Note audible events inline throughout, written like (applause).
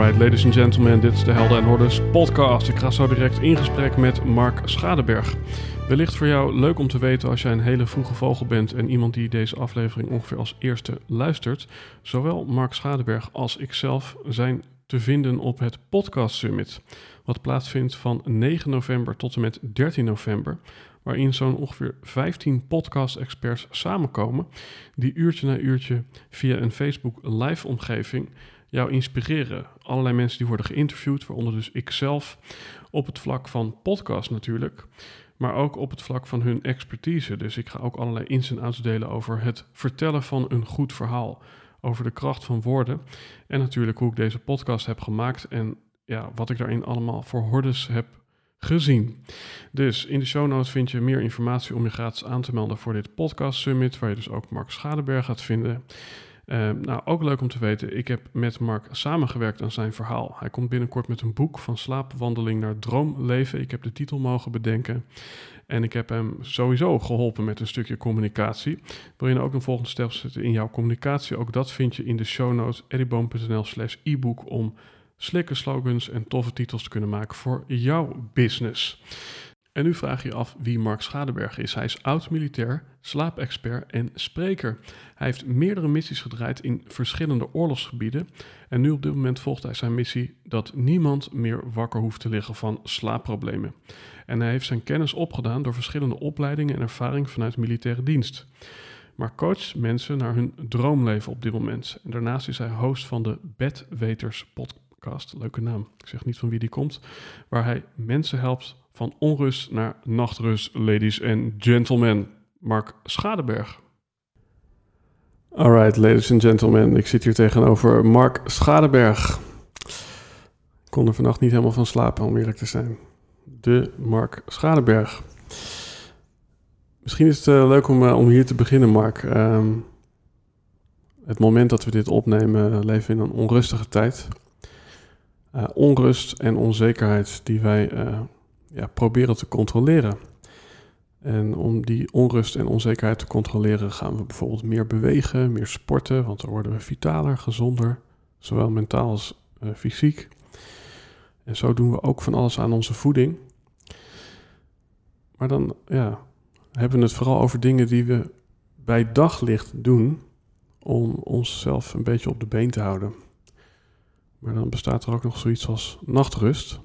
Alright, ladies and gentlemen, dit is de Helden en Hordes podcast. Ik ga zo direct in gesprek met Mark Schadeberg. Wellicht voor jou leuk om te weten als jij een hele vroege vogel bent en iemand die deze aflevering ongeveer als eerste luistert. Zowel Mark Schadeberg als ikzelf zijn te vinden op het Podcast Summit, wat plaatsvindt van 9 november tot en met 13 november waarin zo'n ongeveer 15 podcast-experts samenkomen, die uurtje na uurtje via een Facebook live-omgeving jou inspireren. Allerlei mensen die worden geïnterviewd, waaronder dus ikzelf, op het vlak van podcast natuurlijk, maar ook op het vlak van hun expertise. Dus ik ga ook allerlei ins en outs delen over het vertellen van een goed verhaal, over de kracht van woorden en natuurlijk hoe ik deze podcast heb gemaakt en ja, wat ik daarin allemaal voor hordes heb gezien. Dus in de show notes vind je meer informatie om je gratis aan te melden voor dit podcast summit, waar je dus ook Mark Schadeberg gaat vinden. Uh, nou, ook leuk om te weten, ik heb met Mark samengewerkt aan zijn verhaal. Hij komt binnenkort met een boek van slaapwandeling naar droomleven. Ik heb de titel mogen bedenken. En ik heb hem sowieso geholpen met een stukje communicatie. Wil je nou ook een volgende stap zetten in jouw communicatie? Ook dat vind je in de show notes eddyboom.nl slash e-book om slikke slogans en toffe titels te kunnen maken voor jouw business. En nu vraag je je af wie Mark Schadeberg is. Hij is oud-militair, slaapexpert en spreker. Hij heeft meerdere missies gedraaid in verschillende oorlogsgebieden. En nu op dit moment volgt hij zijn missie dat niemand meer wakker hoeft te liggen van slaapproblemen. En hij heeft zijn kennis opgedaan door verschillende opleidingen en ervaring vanuit militaire dienst. Maar coacht mensen naar hun droomleven op dit moment. En daarnaast is hij host van de Bedweters podcast. Leuke naam. Ik zeg niet van wie die komt. Waar hij mensen helpt van onrust naar nachtrust, ladies and gentlemen. Mark Schadeberg. Alright, ladies and gentlemen. Ik zit hier tegenover Mark Schadeberg. Ik kon er vannacht niet helemaal van slapen, om eerlijk te zijn. De Mark Schadeberg. Misschien is het uh, leuk om, uh, om hier te beginnen, Mark. Um, het moment dat we dit opnemen, uh, leven we in een onrustige tijd. onrust en onzekerheid die wij ja, proberen te controleren. En om die onrust en onzekerheid te controleren gaan we bijvoorbeeld meer bewegen, meer sporten, want dan worden we vitaler, gezonder, zowel mentaal als uh, fysiek. En zo doen we ook van alles aan onze voeding. Maar dan ja, hebben we het vooral over dingen die we bij daglicht doen om onszelf een beetje op de been te houden. Maar dan bestaat er ook nog zoiets als nachtrust.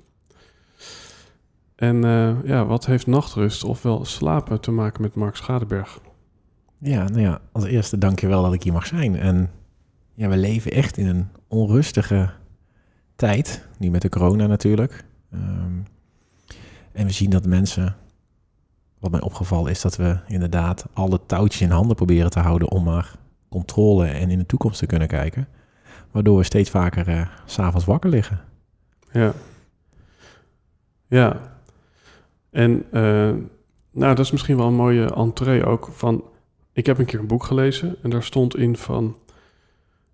En uh, ja, wat heeft nachtrust ofwel slapen te maken met Mark Schadeberg? Ja, nou ja, als eerste dank je wel dat ik hier mag zijn. En ja, we leven echt in een onrustige tijd, nu met de corona natuurlijk. Um, en we zien dat mensen, wat mij opgevallen is, dat we inderdaad alle touwtjes in handen proberen te houden om maar controle en in de toekomst te kunnen kijken. Waardoor we steeds vaker uh, s'avonds wakker liggen. Ja. Ja, en uh, nou, dat is misschien wel een mooie entree ook van... Ik heb een keer een boek gelezen en daar stond in van...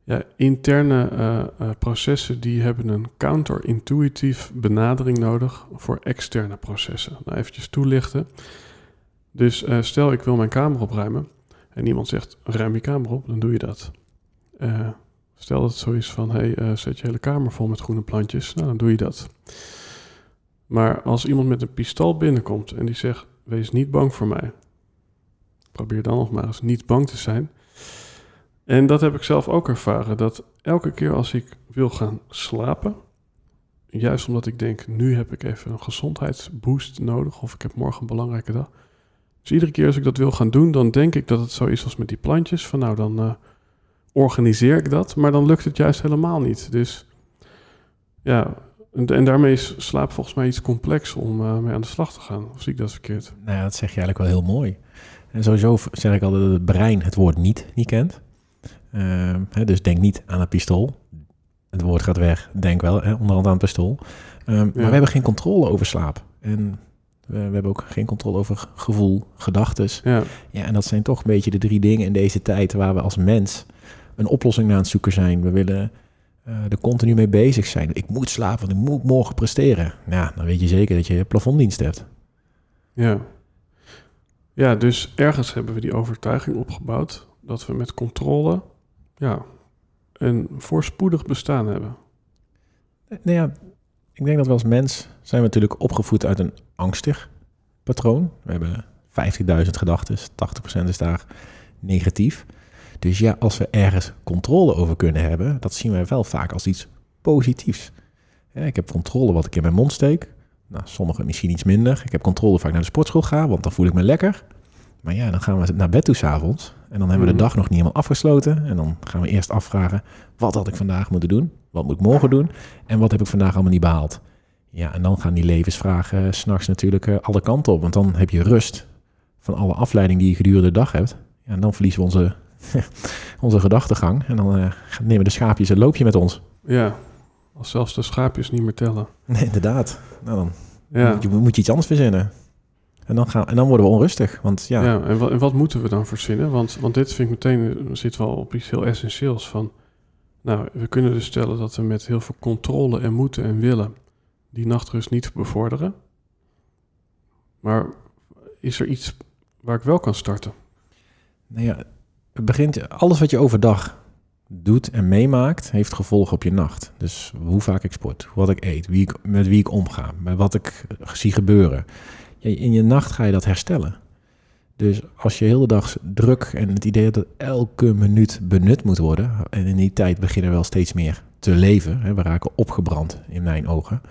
Ja, interne uh, uh, processen die hebben een counterintuïtief benadering nodig voor externe processen. Nou, eventjes toelichten. Dus stel ik wil mijn kamer opruimen en iemand zegt ruim je kamer op, dan doe je dat. stel dat het zo is van hey, zet je hele kamer vol met groene plantjes, nou dan doe je dat. Maar als iemand met een pistool binnenkomt en die zegt: Wees niet bang voor mij. Probeer dan nog maar eens niet bang te zijn. En dat heb ik zelf ook ervaren. Dat elke keer als ik wil gaan slapen, juist omdat ik denk, nu heb ik even een gezondheidsboost nodig of ik heb morgen een belangrijke dag. Dus iedere keer als ik dat wil gaan doen, dan denk ik dat het zo is als met die plantjes. Van nou, dan uh, organiseer ik dat, maar dan lukt het juist helemaal niet. Dus ja, en, en daarmee is slaap volgens mij iets complex om uh, mee aan de slag te gaan. Of zie ik dat verkeerd? Nou dat zeg je eigenlijk wel heel mooi. En sowieso zeg ik altijd dat het brein het woord niet niet kent. Uh, hè, dus denk niet aan een pistool. Het woord gaat weg, denk wel, hè, onderhand aan het pistool. Um, ja. Maar we hebben geen controle over slaap. En we, we, hebben ook geen controle over gevoel, gedachtes. Ja. ja, en dat zijn toch een beetje de drie dingen in deze tijd waar we als mens een oplossing naar aan het zoeken zijn. We willen uh, er continu mee bezig zijn. Ik moet slapen, want ik moet morgen presteren. Nou, dan weet je zeker dat je plafonddienst hebt. Ja. Ja, dus ergens hebben we die overtuiging opgebouwd dat we met controle ja, een voorspoedig bestaan hebben. Nou ja, ik denk dat we als mens zijn we natuurlijk opgevoed uit een angstig patroon. We hebben 50.000 gedachten, 80% is daar negatief. Dus ja, als we ergens controle over kunnen hebben, dat zien wij wel vaak als iets positiefs. Ik heb controle wat ik in mijn mond steek. Nou, sommigen misschien iets minder. Ik heb controle ik naar de sportschool ga, want dan voel ik me lekker. Maar ja, dan gaan we naar bed toe s'avonds. En dan hebben we de dag nog niet helemaal afgesloten. En dan gaan we eerst afvragen, wat had ik vandaag moeten doen? Wat moet ik morgen doen? En wat heb ik vandaag allemaal niet behaald? Ja, en dan gaan die levensvragen s'nachts natuurlijk uh, alle kanten op. Want dan heb je rust van alle afleiding die je gedurende de dag hebt. Ja, en dan verliezen we onze, (laughs) onze gedachtegang. En dan uh, nemen de schaapjes een loopje met ons. Ja, als zelfs de schaapjes niet meer tellen. (laughs) Nee, inderdaad. Nou, dan ja. moet, je, moet je iets anders verzinnen. En dan, gaan, en dan worden we onrustig. Want ja. ja en, wat, en wat moeten we dan verzinnen? Want, want dit vind ik meteen, zit wel op iets heel essentieels van. Nou, we kunnen dus stellen dat we met heel veel controle en moeten en willen die nachtrust niet bevorderen. Maar is er iets waar ik wel kan starten? Nou ja, het begint, alles wat je overdag doet en meemaakt, heeft gevolgen op je nacht. Dus hoe vaak ik sport, wat ik eet, wie ik, met wie ik omga, met wat ik zie gebeuren. In je nacht ga je dat herstellen. Dus als je heel de dag druk en het idee dat elke minuut benut moet worden, en in die tijd beginnen we wel steeds meer te leven, we raken opgebrand in mijn ogen,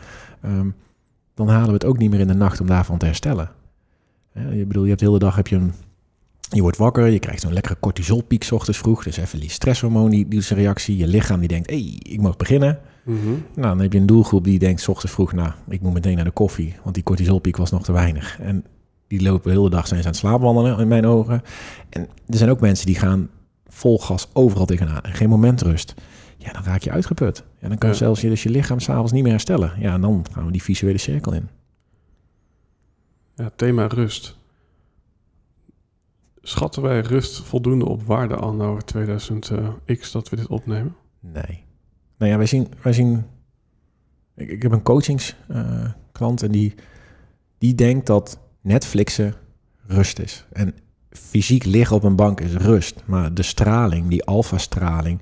um, dan halen we het ook niet meer in de nacht om daarvan te herstellen. Je bedoel, je hebt de hele dag heb je een, je wordt wakker, je krijgt zo'n lekkere cortisolpiek s ochtends vroeg, dus even die stresshormoon die reactie, je lichaam die denkt, hé, hey, ik mag beginnen. Mm -hmm. Nou, dan heb je een doelgroep die denkt s ochtends vroeg, nou, ik moet meteen naar de koffie, want die cortisolpiek was nog te weinig. En die lopen de hele dag zijn ze aan het slaapwandelen in mijn ogen. En er zijn ook mensen die gaan vol gas overal tegenaan en geen moment rust. Ja, dan raak je uitgeput. Ja, dan kan ja. zelfs je, dus je lichaam s'avonds niet meer herstellen. Ja, en dan gaan we die visuele cirkel in. Ja, thema rust. Schatten wij rust voldoende op waarde anno 2000x dat we dit opnemen? Nee. Nou ja, wij zien... Wij zien ik, ik heb een coachingsklant uh, en die, die denkt dat Netflixen rust is. En fysiek liggen op een bank is rust. Maar de straling, die alfa-straling,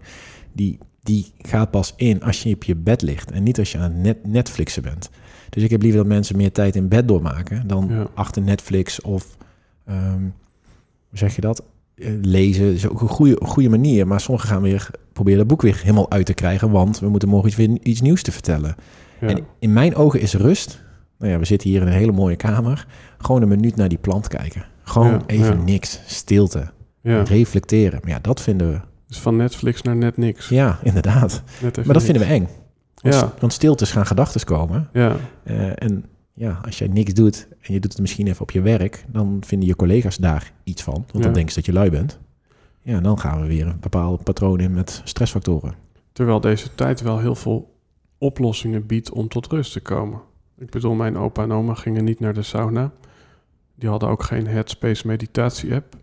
die, die gaat pas in als je op je bed ligt. En niet als je aan het net Netflixen bent. Dus ik heb liever dat mensen meer tijd in bed doormaken dan ja. achter Netflix of, um, hoe zeg je dat? Lezen is ook een goede, goede manier. Maar sommigen gaan weer proberen het boek weer helemaal uit te krijgen. Want we moeten morgen iets, weer iets nieuws te vertellen. Ja. En in mijn ogen is rust. Nou ja, we zitten hier in een hele mooie kamer. Gewoon een minuut naar die plant kijken. Gewoon ja, even ja. niks. Stilte. Reflecteren. Maar ja, dat vinden we. Dus van Netflix naar net niks. Ja, inderdaad. maar dat niks. vinden we eng. Want, ja. want stiltes gaan gedachten komen. Ja. Uh, en ja, als jij niks doet en je doet het misschien even op je werk, dan vinden je collega's daar iets van. Want dan denken ze dat je lui bent. Ja, dan gaan we weer een bepaald patroon in met stressfactoren. Terwijl deze tijd wel heel veel oplossingen biedt om tot rust te komen. Ik bedoel, mijn opa en oma gingen niet naar de sauna. Die hadden ook geen Headspace meditatie app.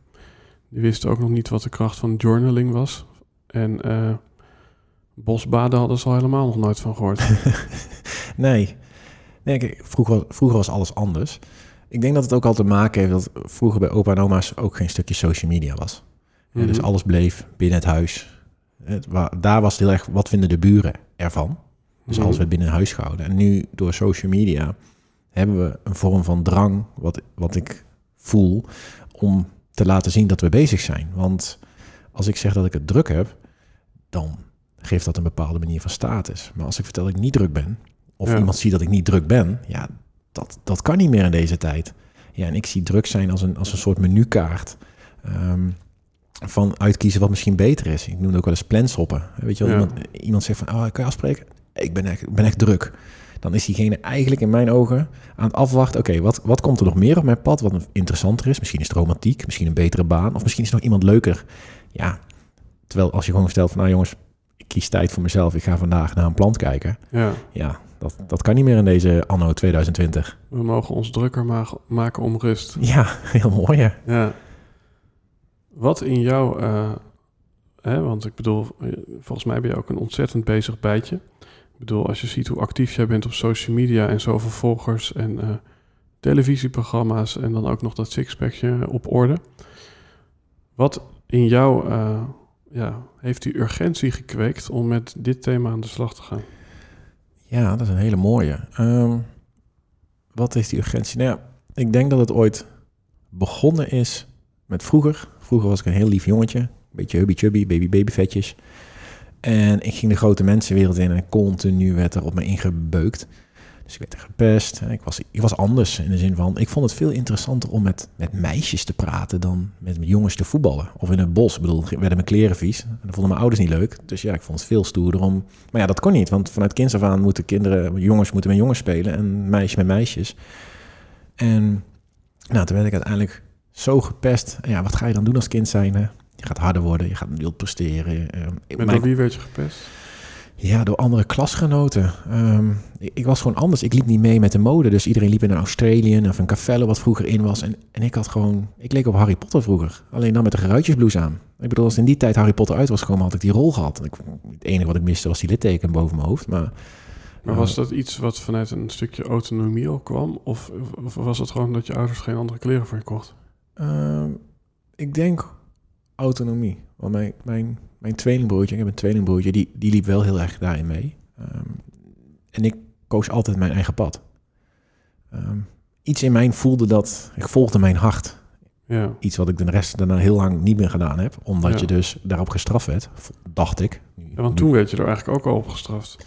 Die wisten ook nog niet wat de kracht van journaling was. En uh, bosbaden hadden ze al helemaal nog nooit van gehoord. (laughs) nee. Nee kijk, vroeger, vroeger was alles anders. Ik denk dat het ook al te maken heeft dat vroeger bij opa en oma's ook geen stukje social media was. Mm -hmm. Dus alles bleef binnen het huis. Het, waar, daar was het heel erg, wat vinden de buren ervan? Dus alles werd binnen huis gehouden. En nu door social media hebben we een vorm van drang, wat, wat ik voel, om te laten zien dat we bezig zijn. Want als ik zeg dat ik het druk heb, dan geeft dat een bepaalde manier van status. Maar als ik vertel dat ik niet druk ben, of Ja. iemand ziet dat ik niet druk ben, ja, dat, dat kan niet meer in deze tijd. Ja, en ik zie druk zijn als een, als een soort menukaart. ehm, van uitkiezen wat misschien beter is. Ik noem het ook wel eens planshoppen. Weet je wel, Ja. iemand, iemand zegt van, oh, kan je afspreken? Ik ben echt, ik ben echt druk. Dan is diegene eigenlijk in mijn ogen aan het afwachten. Oké, wat, wat komt er nog meer op mijn pad? Wat interessanter is? Misschien is het romantiek, misschien een betere baan. Of misschien is er nog iemand leuker. Ja, terwijl als je gewoon stelt van, nou jongens, ik kies tijd voor mezelf. Ik ga vandaag naar een plant kijken. Ja, Ja, dat, dat kan niet meer in deze anno 2020. we mogen ons drukker ma- maken om rust. Ja, (laughs) heel mooi hè? Ja. Wat in jou, eh, hè, want ik bedoel, eh, volgens mij ben je ook een ontzettend bezig bijtje. Ik bedoel, als je ziet hoe actief jij bent op social media en zoveel volgers en eh, televisieprogramma's en dan ook nog dat sixpackje op orde. Wat in jou ja, heeft die urgentie gekweekt om met dit thema aan de slag te gaan? Ja, dat is een hele mooie. Ehm, wat is die urgentie? Nou ja, ik denk dat het ooit begonnen is met vroeger. Vroeger was ik een heel lief jongetje. Een beetje hubby-chubby, baby-babyvetjes. En ik ging de grote mensenwereld in en continu werd er op me ingebeukt. Dus ik werd er gepest. En Ik was, ik was anders in de zin van... Ik vond het veel interessanter om met, met meisjes te praten... dan met jongens te voetballen. Of in het bos. Ik bedoel, werden mijn kleren vies. En dat vonden mijn ouders niet leuk. Dus ja, ik vond het veel stoerder om... Maar ja, dat kon niet. Want vanuit kinds af aan moeten kinderen... Jongens moeten met jongens spelen en meisjes met meisjes. En nou, toen werd ik uiteindelijk zo gepest. En ja, wat ga je dan doen als kind zijn? Je gaat harder worden, je gaat wild presteren. Ehm, Met door wie werd je gepest? Ja, door andere klasgenoten. Ehm, ik, ik was gewoon anders. Ik liep niet mee met de mode. Dus iedereen liep in een Australian of een Cavello wat vroeger in was. En, en ik had gewoon... Ik leek op Harry Potter vroeger. Alleen dan met een geruitjesblouse aan. Ik bedoel, als in die tijd Harry Potter uit was gekomen, had ik die rol gehad. Ik, het enige wat ik miste was die litteken boven mijn hoofd. Maar, Maar was dat iets wat vanuit een stukje autonomie al kwam? Of, of was het gewoon dat je ouders geen andere kleren voor je kocht? Ehm, ik denk autonomie. Want mijn, mijn, mijn tweelingbroertje, ik heb een tweelingbroertje, die, die liep wel heel erg daarin mee. Ehm, en ik koos altijd mijn eigen pad. Ehm, iets in mij voelde dat, ik volgde mijn hart. Ja, Iets wat ik de rest daarna heel lang niet meer gedaan heb. Omdat Ja. je dus daarop gestraft werd, dacht ik. ja want toen werd je er eigenlijk ook al op gestraft.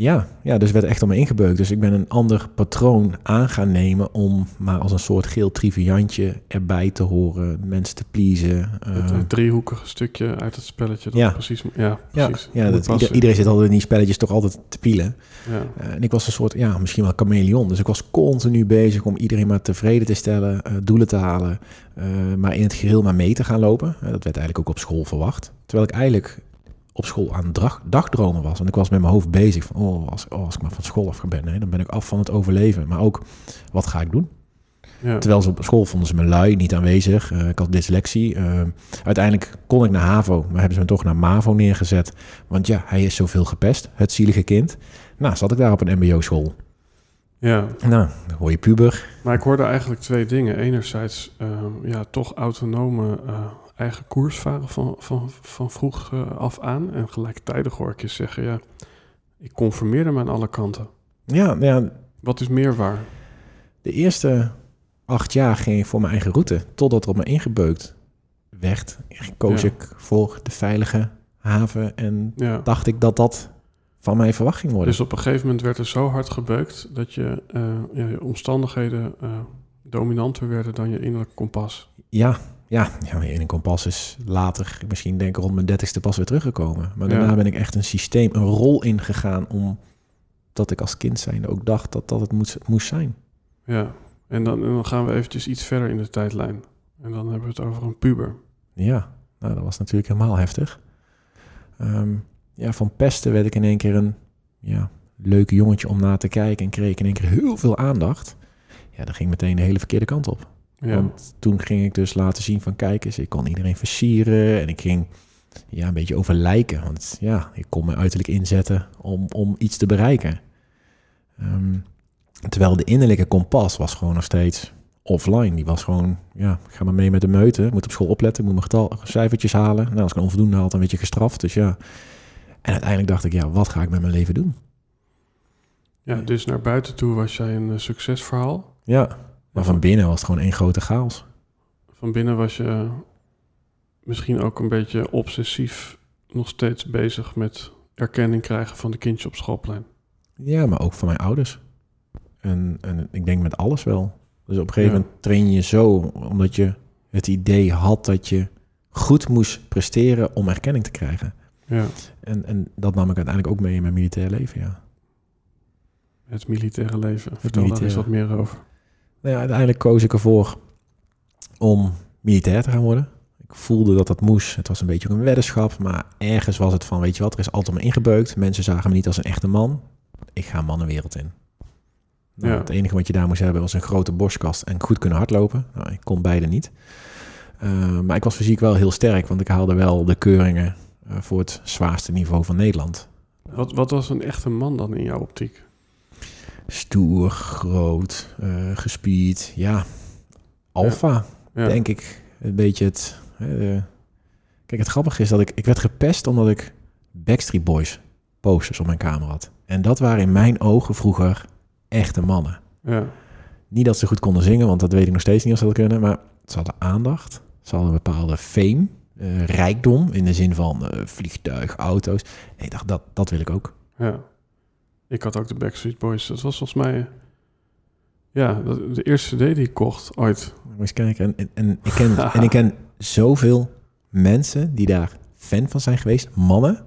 Ja, ja, dus werd echt om me ingebeukt. Dus ik ben een ander patroon aan gaan nemen om maar als een soort geel triviantje erbij te horen, mensen te pleasen. Het, het driehoekige stukje uit het spelletje. Dat Ja. precies, ja, ja, precies. ja dat, ieder- iedereen zit altijd in die spelletjes toch altijd te pielen. Ja. Eh, en ik was een soort, ja, misschien wel chameleon. Dus ik was continu bezig om iedereen maar tevreden te stellen, eh, doelen te halen, eh, maar in het geheel maar mee te gaan lopen. Eh, dat werd eigenlijk ook op school verwacht. Terwijl ik eigenlijk op school aan dag, dagdromen was. Want ik was met mijn hoofd bezig van, oh, als, oh, als ik maar van school af ben, hè, dan ben ik af van het overleven. Maar ook, wat ga ik doen? Ja. Terwijl ze op school vonden ze me lui, niet aanwezig. Eh, ik had dyslexie. Eh, uiteindelijk kon ik naar HAVO, maar hebben ze me toch naar MAVO neergezet. Want ja, hij is zoveel gepest, het zielige kind. Nou, zat ik daar op een mbo-school. ja, Nou, dan word je puber. maar ik hoorde eigenlijk twee dingen. Enerzijds ehm, ja, toch autonome eh, eigen koers varen van, van, van vroeg eh, af aan. En gelijktijdig hoor ik je zeggen, ja, ik conformeerde me aan alle kanten. Ja, ja, Wat is meer waar? de eerste acht jaar ging ik voor mijn eigen route. Totdat er op me ingebeukt werd. Koos Ja. ik voor de veilige haven. En Ja. dacht ik dat dat van mij verwacht ging worden. Dus op een gegeven moment werd er zo hard gebeukt dat je, eh, ja, je omstandigheden eh, dominanter werden dan je innerlijke kompas. Ja, ja, ja in een kompas is later, misschien denk ik rond mijn dertigste pas weer teruggekomen. Maar Ja. daarna ben ik echt een systeem, een rol ingegaan om dat ik als kind zijnde ook dacht dat dat het moest, moest zijn. Ja, en dan, en dan gaan we eventjes iets verder in de tijdlijn. En dan hebben we het over een puber. Ja, nou dat was natuurlijk helemaal heftig. Ehm, ja, van pesten werd ik in één keer een ja, leuk jongetje om naar te kijken en kreeg ik in één keer heel veel aandacht. Ja, dat ging meteen de hele verkeerde kant op. Ja, Want toen ging ik dus laten zien van kijk eens, ik kon iedereen versieren en ik ging ja, een beetje over lijken. Want ja, ik kon mijn uiterlijk inzetten om, om iets te bereiken. Ehm, terwijl de innerlijke kompas was gewoon nog steeds offline. Die was gewoon, ja, ik ga maar mee met de meute. Ik moet op school opletten, ik moet mijn getal, cijfertjes halen. Nou, als ik een onvoldoende haal, dan werd je gestraft. Dus ja. En uiteindelijk dacht ik, ja, wat ga ik met mijn leven doen? ja, dus naar buiten toe was jij een eh, succesverhaal. Ja, maar van binnen was het gewoon één grote chaos. Van binnen was je misschien ook een beetje obsessief nog steeds bezig met erkenning krijgen van de kindjes op schoolplein. Ja, maar ook van mijn ouders. En, en ik denk met alles wel. Dus op een gegeven moment train je zo, omdat je het idee had dat je goed moest presteren om erkenning te krijgen. Ja. En, en dat nam ik uiteindelijk ook mee in mijn militair leven, ja. Het militaire leven. Vertel daar eens militaire. wat meer over. Nou ja, uiteindelijk koos ik ervoor om militair te gaan worden. Ik voelde dat dat moest. Het was een beetje een weddenschap, maar ergens was het van, weet je wat, er is altijd me ingebeukt. Mensen zagen me niet als een echte man. Ik ga mannenwereld in. Nou, Ja. Het enige wat je daar moest hebben was een grote borstkast en goed kunnen hardlopen. Nou, ik kon beide niet. Uh, maar ik was fysiek wel heel sterk, want ik haalde wel de keuringen uh, voor het zwaarste niveau van Nederland. Wat, wat was een echte man dan in jouw optiek? Stoer, groot, uh, gespierd, ja. Alfa, Ja. denk ik. Een beetje het... Uh, kijk, het grappige is dat ik... Ik werd gepest omdat ik Backstreet Boys posters op mijn kamer had. En dat waren in mijn ogen vroeger echte mannen. Ja. Niet dat ze goed konden zingen, want dat weet ik nog steeds niet of ze dat kunnen. Maar ze hadden aandacht. Ze hadden een bepaalde fame, uh, rijkdom. In de zin van uh, vliegtuig, auto's. En ik dacht, dat, dat wil ik ook. Ja. Ik had ook de Backstreet Boys. Dat was volgens mij... Ja, de eerste CD die ik kocht ooit. Moet eens kijken. En, en, ik ken, en ik ken (laughs) zoveel mensen die daar fan van zijn geweest. Mannen.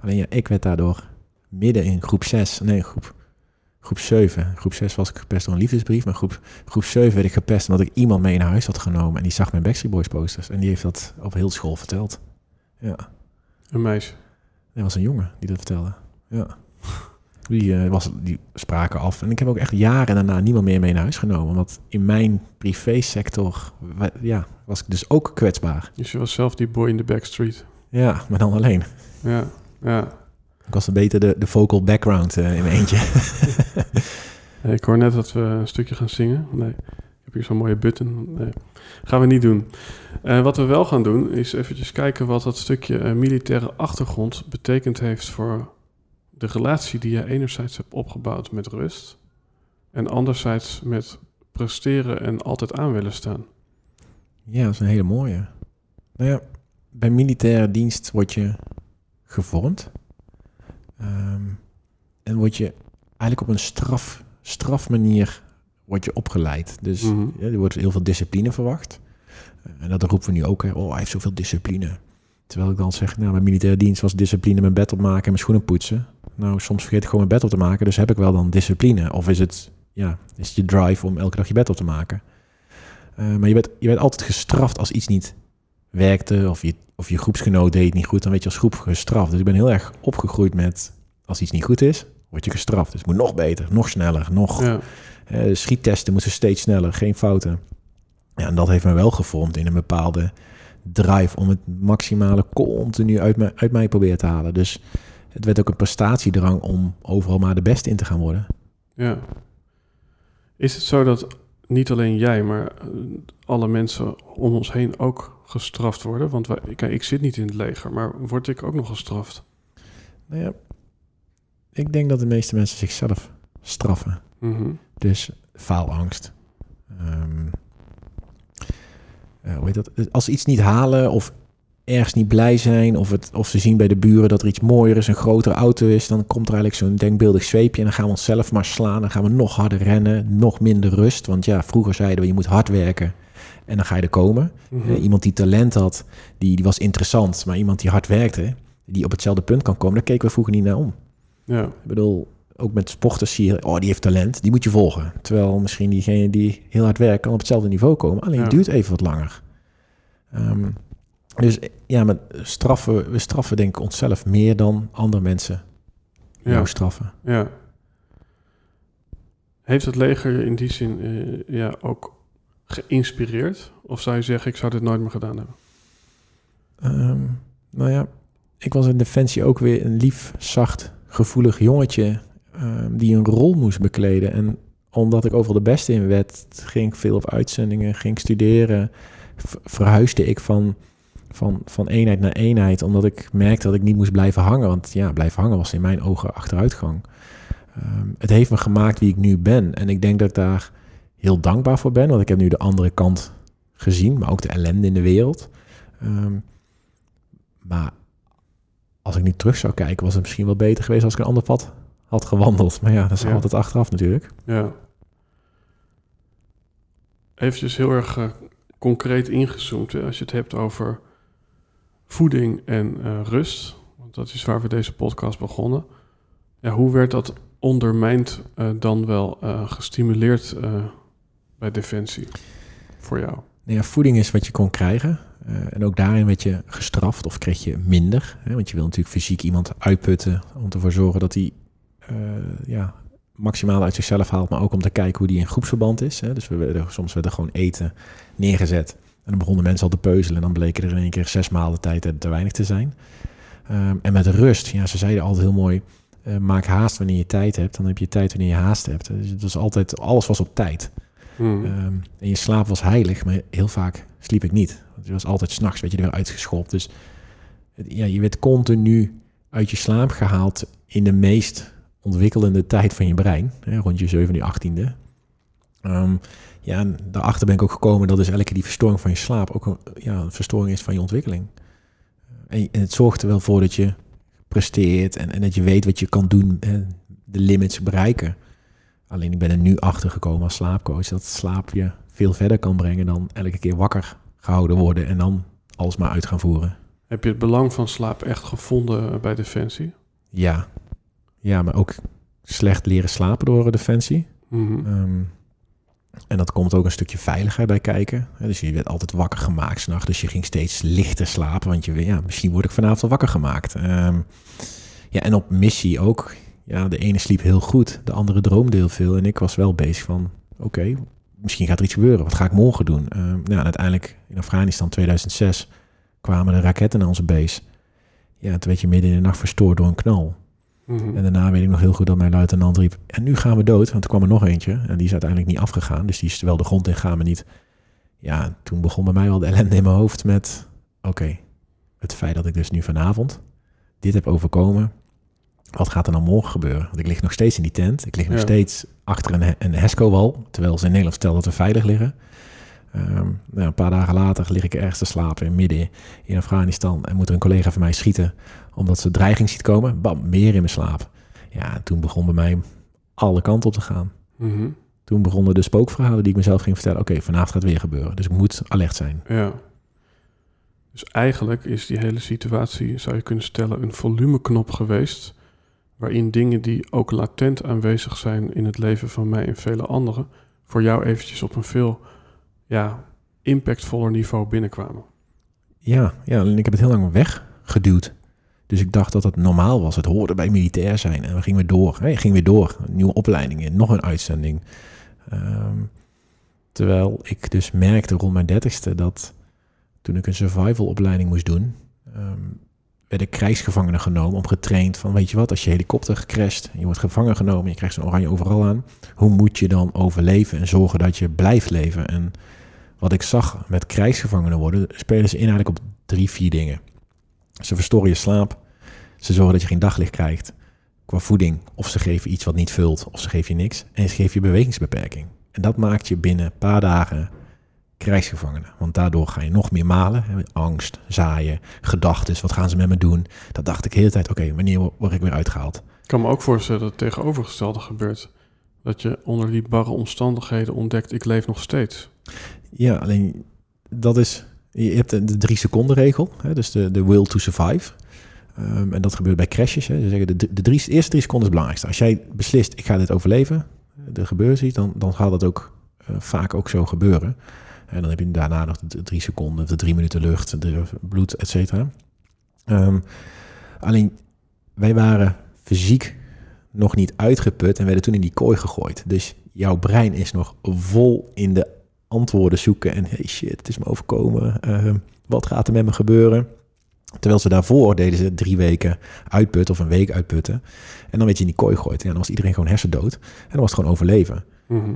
Alleen ja, ik werd daardoor midden in groep 6... Nee, groep, groep 7. Groep 6 was ik gepest door een liefdesbrief. Maar groep, groep 7 werd ik gepest omdat ik iemand mee naar huis had genomen. En die zag mijn Backstreet Boys posters. En die heeft dat op heel school verteld. Ja. Een meisje? Dat was een jongen die dat vertelde. Ja. (laughs) Die, uh, was, die spraken af. En ik heb ook echt jaren daarna niemand meer mee naar huis genomen. Want in mijn privésector ja, was ik dus ook kwetsbaar. Dus je was zelf die boy in de backstreet? Ja, maar dan alleen. Ja, ja. Ik was een beter de, de vocal background uh, in mijn eentje. (laughs) hey, ik hoor net dat we een stukje gaan zingen. Nee, ik heb hier zo'n mooie button. Nee, gaan we niet doen. Uh, wat we wel gaan doen, is eventjes kijken wat dat stukje militaire achtergrond betekend heeft voor de relatie die je enerzijds hebt opgebouwd met rust en anderzijds met presteren en altijd aan willen staan. Ja, dat is een hele mooie. Nou ja, bij militaire dienst word je gevormd. Um, en word je eigenlijk op een straf, strafmanier word je opgeleid. Dus Mhm. mm -hmm. ja, er wordt heel veel discipline verwacht. En dat roepen we nu ook. Hè. Oh, hij heeft zoveel discipline. Terwijl ik dan zeg, nou, bij militaire dienst was discipline mijn bed opmaken en mijn schoenen poetsen. Nou, soms vergeet ik gewoon mijn bed op te maken, dus heb ik wel dan discipline. Of is het, ja, is het je drive om elke dag je bed op te maken? Uh, maar je bent, je bent altijd gestraft als iets niet werkte of je, of je groepsgenoot deed niet goed, dan werd je als groep gestraft. Dus ik ben heel erg opgegroeid met, als iets niet goed is, word je gestraft. Dus het moet nog beter, nog sneller, nog... Ja. Uh, schiettesten moeten steeds sneller, geen fouten. Ja, en dat heeft me wel gevormd in een bepaalde drive om het maximale continu uit, me, uit mij proberen te halen. Dus het werd ook een prestatiedrang om overal maar de beste in te gaan worden. Ja. Is het zo dat niet alleen jij, maar uh, alle mensen om ons heen ook gestraft worden? Want wij, kijk, ik zit niet in het leger, maar word ik ook nog gestraft? Nou ja, ik denk dat de meeste mensen zichzelf straffen. Mm -hmm. Dus faalangst. Um, uh, hoe heet dat? Als ze iets niet halen of ergens niet blij zijn... Of, het, of ze zien bij de buren dat er iets mooier is, een grotere auto is... dan komt er eigenlijk zo'n denkbeeldig zweepje... en dan gaan we onszelf maar slaan. Dan gaan we nog harder rennen, nog minder rust. Want ja, vroeger zeiden we, je moet hard werken... en dan ga je er komen. Mhm. Mm -hmm. uh, iemand die talent had, die, die was interessant... maar iemand die hard werkte, die op hetzelfde punt kan komen... daar keken we vroeger niet naar om. Ja. Ik bedoel, ook met sporters zie je, oh, die heeft talent, die moet je volgen. Terwijl misschien diegene die heel hard werkt, kan op hetzelfde niveau komen. Alleen Ja. duurt even wat langer. Ehm, dus ja, maar straffen, we straffen denk ik onszelf meer dan andere mensen Ja. jou straffen. Ja. Heeft het leger in die zin eh, ja, ook geïnspireerd? Of zou je zeggen, ik zou dit nooit meer gedaan hebben? Ehm, nou ja, ik was in Defensie ook weer een lief, zacht, gevoelig jongetje ehm, die een rol moest bekleden. En omdat ik overal de beste in werd, ging ik veel op uitzendingen, ging studeren, verhuisde ik van, van, van eenheid naar eenheid, omdat ik merkte dat ik niet moest blijven hangen. Want ja, blijven hangen was in mijn ogen achteruitgang. Ehm, het heeft me gemaakt wie ik nu ben. En ik denk dat ik daar heel dankbaar voor ben, want ik heb nu de andere kant gezien, maar ook de ellende in de wereld. Ehm, maar als ik nu terug zou kijken, was het misschien wel beter geweest als ik een ander pad had gewandeld. Maar ja, dat is Ja. altijd achteraf natuurlijk. Ja. Eventjes heel erg eh, concreet ingezoomd. Hè, als je het hebt over voeding en eh, rust. Want dat is waar we deze podcast begonnen. Ja, hoe werd dat ondermijnd eh, dan wel gestimuleerd bij Defensie voor jou? Nou ja, voeding is wat je kon krijgen. En ook daarin werd je gestraft of kreeg je minder. Hè? Want je wil natuurlijk fysiek iemand uitputten om ervoor zorgen dat hij ja, maximaal uit zichzelf haalt. Maar ook om te kijken hoe die in groepsverband is. Hè? Dus we werden, soms werd er gewoon eten neergezet. En dan begonnen mensen al te peuzelen. En dan bleken er in één keer zes maanden tijd te weinig te zijn. Ehm, en met rust, ja, ze zeiden altijd heel mooi. eh, maak haast wanneer je tijd hebt. Dan heb je tijd wanneer je haast hebt. Dus het was altijd, alles was op tijd. Hmm. Ehm, en je slaap was heilig, maar heel vaak sliep ik niet. Want je was altijd s'nachts, werd je er weer uitgeschopt. Dus ja, je werd continu uit je slaap gehaald in de meest ontwikkelende tijd van je brein. Hè, rond je 7e, 18e. Ehm, ja, en daarachter ben ik ook gekomen dat dus elke keer die verstoring van je slaap ook een, ja, een verstoring is van je ontwikkeling. En, en het zorgt er wel voor dat je presteert en, en dat je weet wat je kan doen, en de limits bereiken. Alleen ik ben er nu achter gekomen als slaapcoach dat slaap je veel verder kan brengen dan elke keer wakker gehouden worden en dan alles maar uit gaan voeren. Heb je het belang van slaap echt gevonden bij Defensie? Ja, ja maar ook slecht leren slapen door defensie. Mhm. Ehm, en dat komt ook een stukje veiligheid bij kijken. Dus je werd altijd wakker gemaakt s'nachts. Dus je ging steeds lichter slapen. Want je weet, ja, misschien word ik vanavond wel wakker gemaakt. Ehm, ja, en op missie ook. Ja, de ene sliep heel goed. De andere droomde heel veel. En ik was wel bezig van, oké, misschien gaat er iets gebeuren. Wat ga ik morgen doen? Ehm, nou, uiteindelijk in Afghanistan 2006 kwamen de raketten naar onze base. Ja, toen werd je midden in de nacht verstoord door een knal. Mhm. En daarna weet ik nog heel goed dat mijn luitenant riep... en nu gaan we dood, want er kwam er nog eentje. En die is uiteindelijk niet afgegaan, dus die is wel de grond in gaan, maar niet... Ja, toen begon bij mij wel de ellende in mijn hoofd met... oké, het feit dat ik dus nu vanavond dit heb overkomen... wat gaat er dan morgen gebeuren? Want ik lig nog steeds in die tent. Ik lig nog Ja. steeds achter een, een HESCO-wal... terwijl ze in Nederland vertellen dat we veilig liggen. Ehm, nou, een paar dagen later lig ik ergens te slapen in midden in Afghanistan... en moet er een collega van mij schieten omdat ze dreiging ziet komen. Bam, meer in mijn slaap. Ja, toen begon bij mij alle kanten op te gaan. Mhm. Toen begonnen de spookverhalen die ik mezelf ging vertellen. Oké, vanavond gaat het weer gebeuren. Dus ik moet alert zijn. Ja. Dus eigenlijk is die hele situatie, zou je kunnen stellen, een volumeknop geweest. Waarin dingen die ook latent aanwezig zijn in het leven van mij en vele anderen, voor jou eventjes op een veel ja, impactvoller niveau binnenkwamen. Ja, ja, en ik heb het heel lang weggeduwd. Dus ik dacht dat het normaal was. Het hoorde bij militair zijn. En we gingen weer door. Hey, ging weer door. Nieuwe opleidingen, nog een uitzending. Ehm, terwijl ik dus merkte rond mijn dertigste dat toen ik een survival opleiding moest doen, ehm, werden krijgsgevangenen genomen om getraind van, weet je wat, als je helikopter crasht, je wordt gevangen genomen, je krijgt zo'n oranje overal aan, hoe moet je dan overleven en zorgen dat je blijft leven? En wat ik zag met krijgsgevangenen worden, spelen ze inhoudelijk op drie, vier dingen. Ze verstoren je slaap, ze zorgen dat je geen daglicht krijgt qua voeding, of ze geven iets wat niet vult, of ze geven je niks, en ze geven je bewegingsbeperking. En dat maakt je binnen een paar dagen krijgsgevangene. Want daardoor ga je nog meer malen. Hè, Angst, zaaien, gedachten. Wat gaan ze met me doen? Dat dacht ik de hele tijd. Oké, wanneer wo- word ik weer uitgehaald? Ik kan me ook voorstellen dat het tegenovergestelde gebeurt. Dat je onder die barre omstandigheden ontdekt, ik leef nog steeds. Ja, alleen dat is... Je hebt de, drie seconden regel. Hè, dus de, de will to survive. Ehm, en dat gebeurt bij crashes. Hè. Ze zeggen de, de eerste drie seconden is het belangrijkste. Als jij beslist, ik ga dit overleven. Er gebeurt iets, dan, dan gaat dat ook eh, vaak ook zo gebeuren. En dan heb je daarna nog de drie seconden, de drie minuten lucht, de bloed, et cetera. Ehm, alleen, wij waren fysiek nog niet uitgeput en werden toen in die kooi gegooid. Dus jouw brein is nog vol in de antwoorden zoeken. En hey shit, het is me overkomen. Ehm, wat gaat er met me gebeuren? Terwijl ze daarvoor deden ze drie weken uitputten of een week uitputten. En dan werd je in die kooi gegooid. Ja, dan was iedereen gewoon hersendood. En dan was het gewoon overleven. Mhm.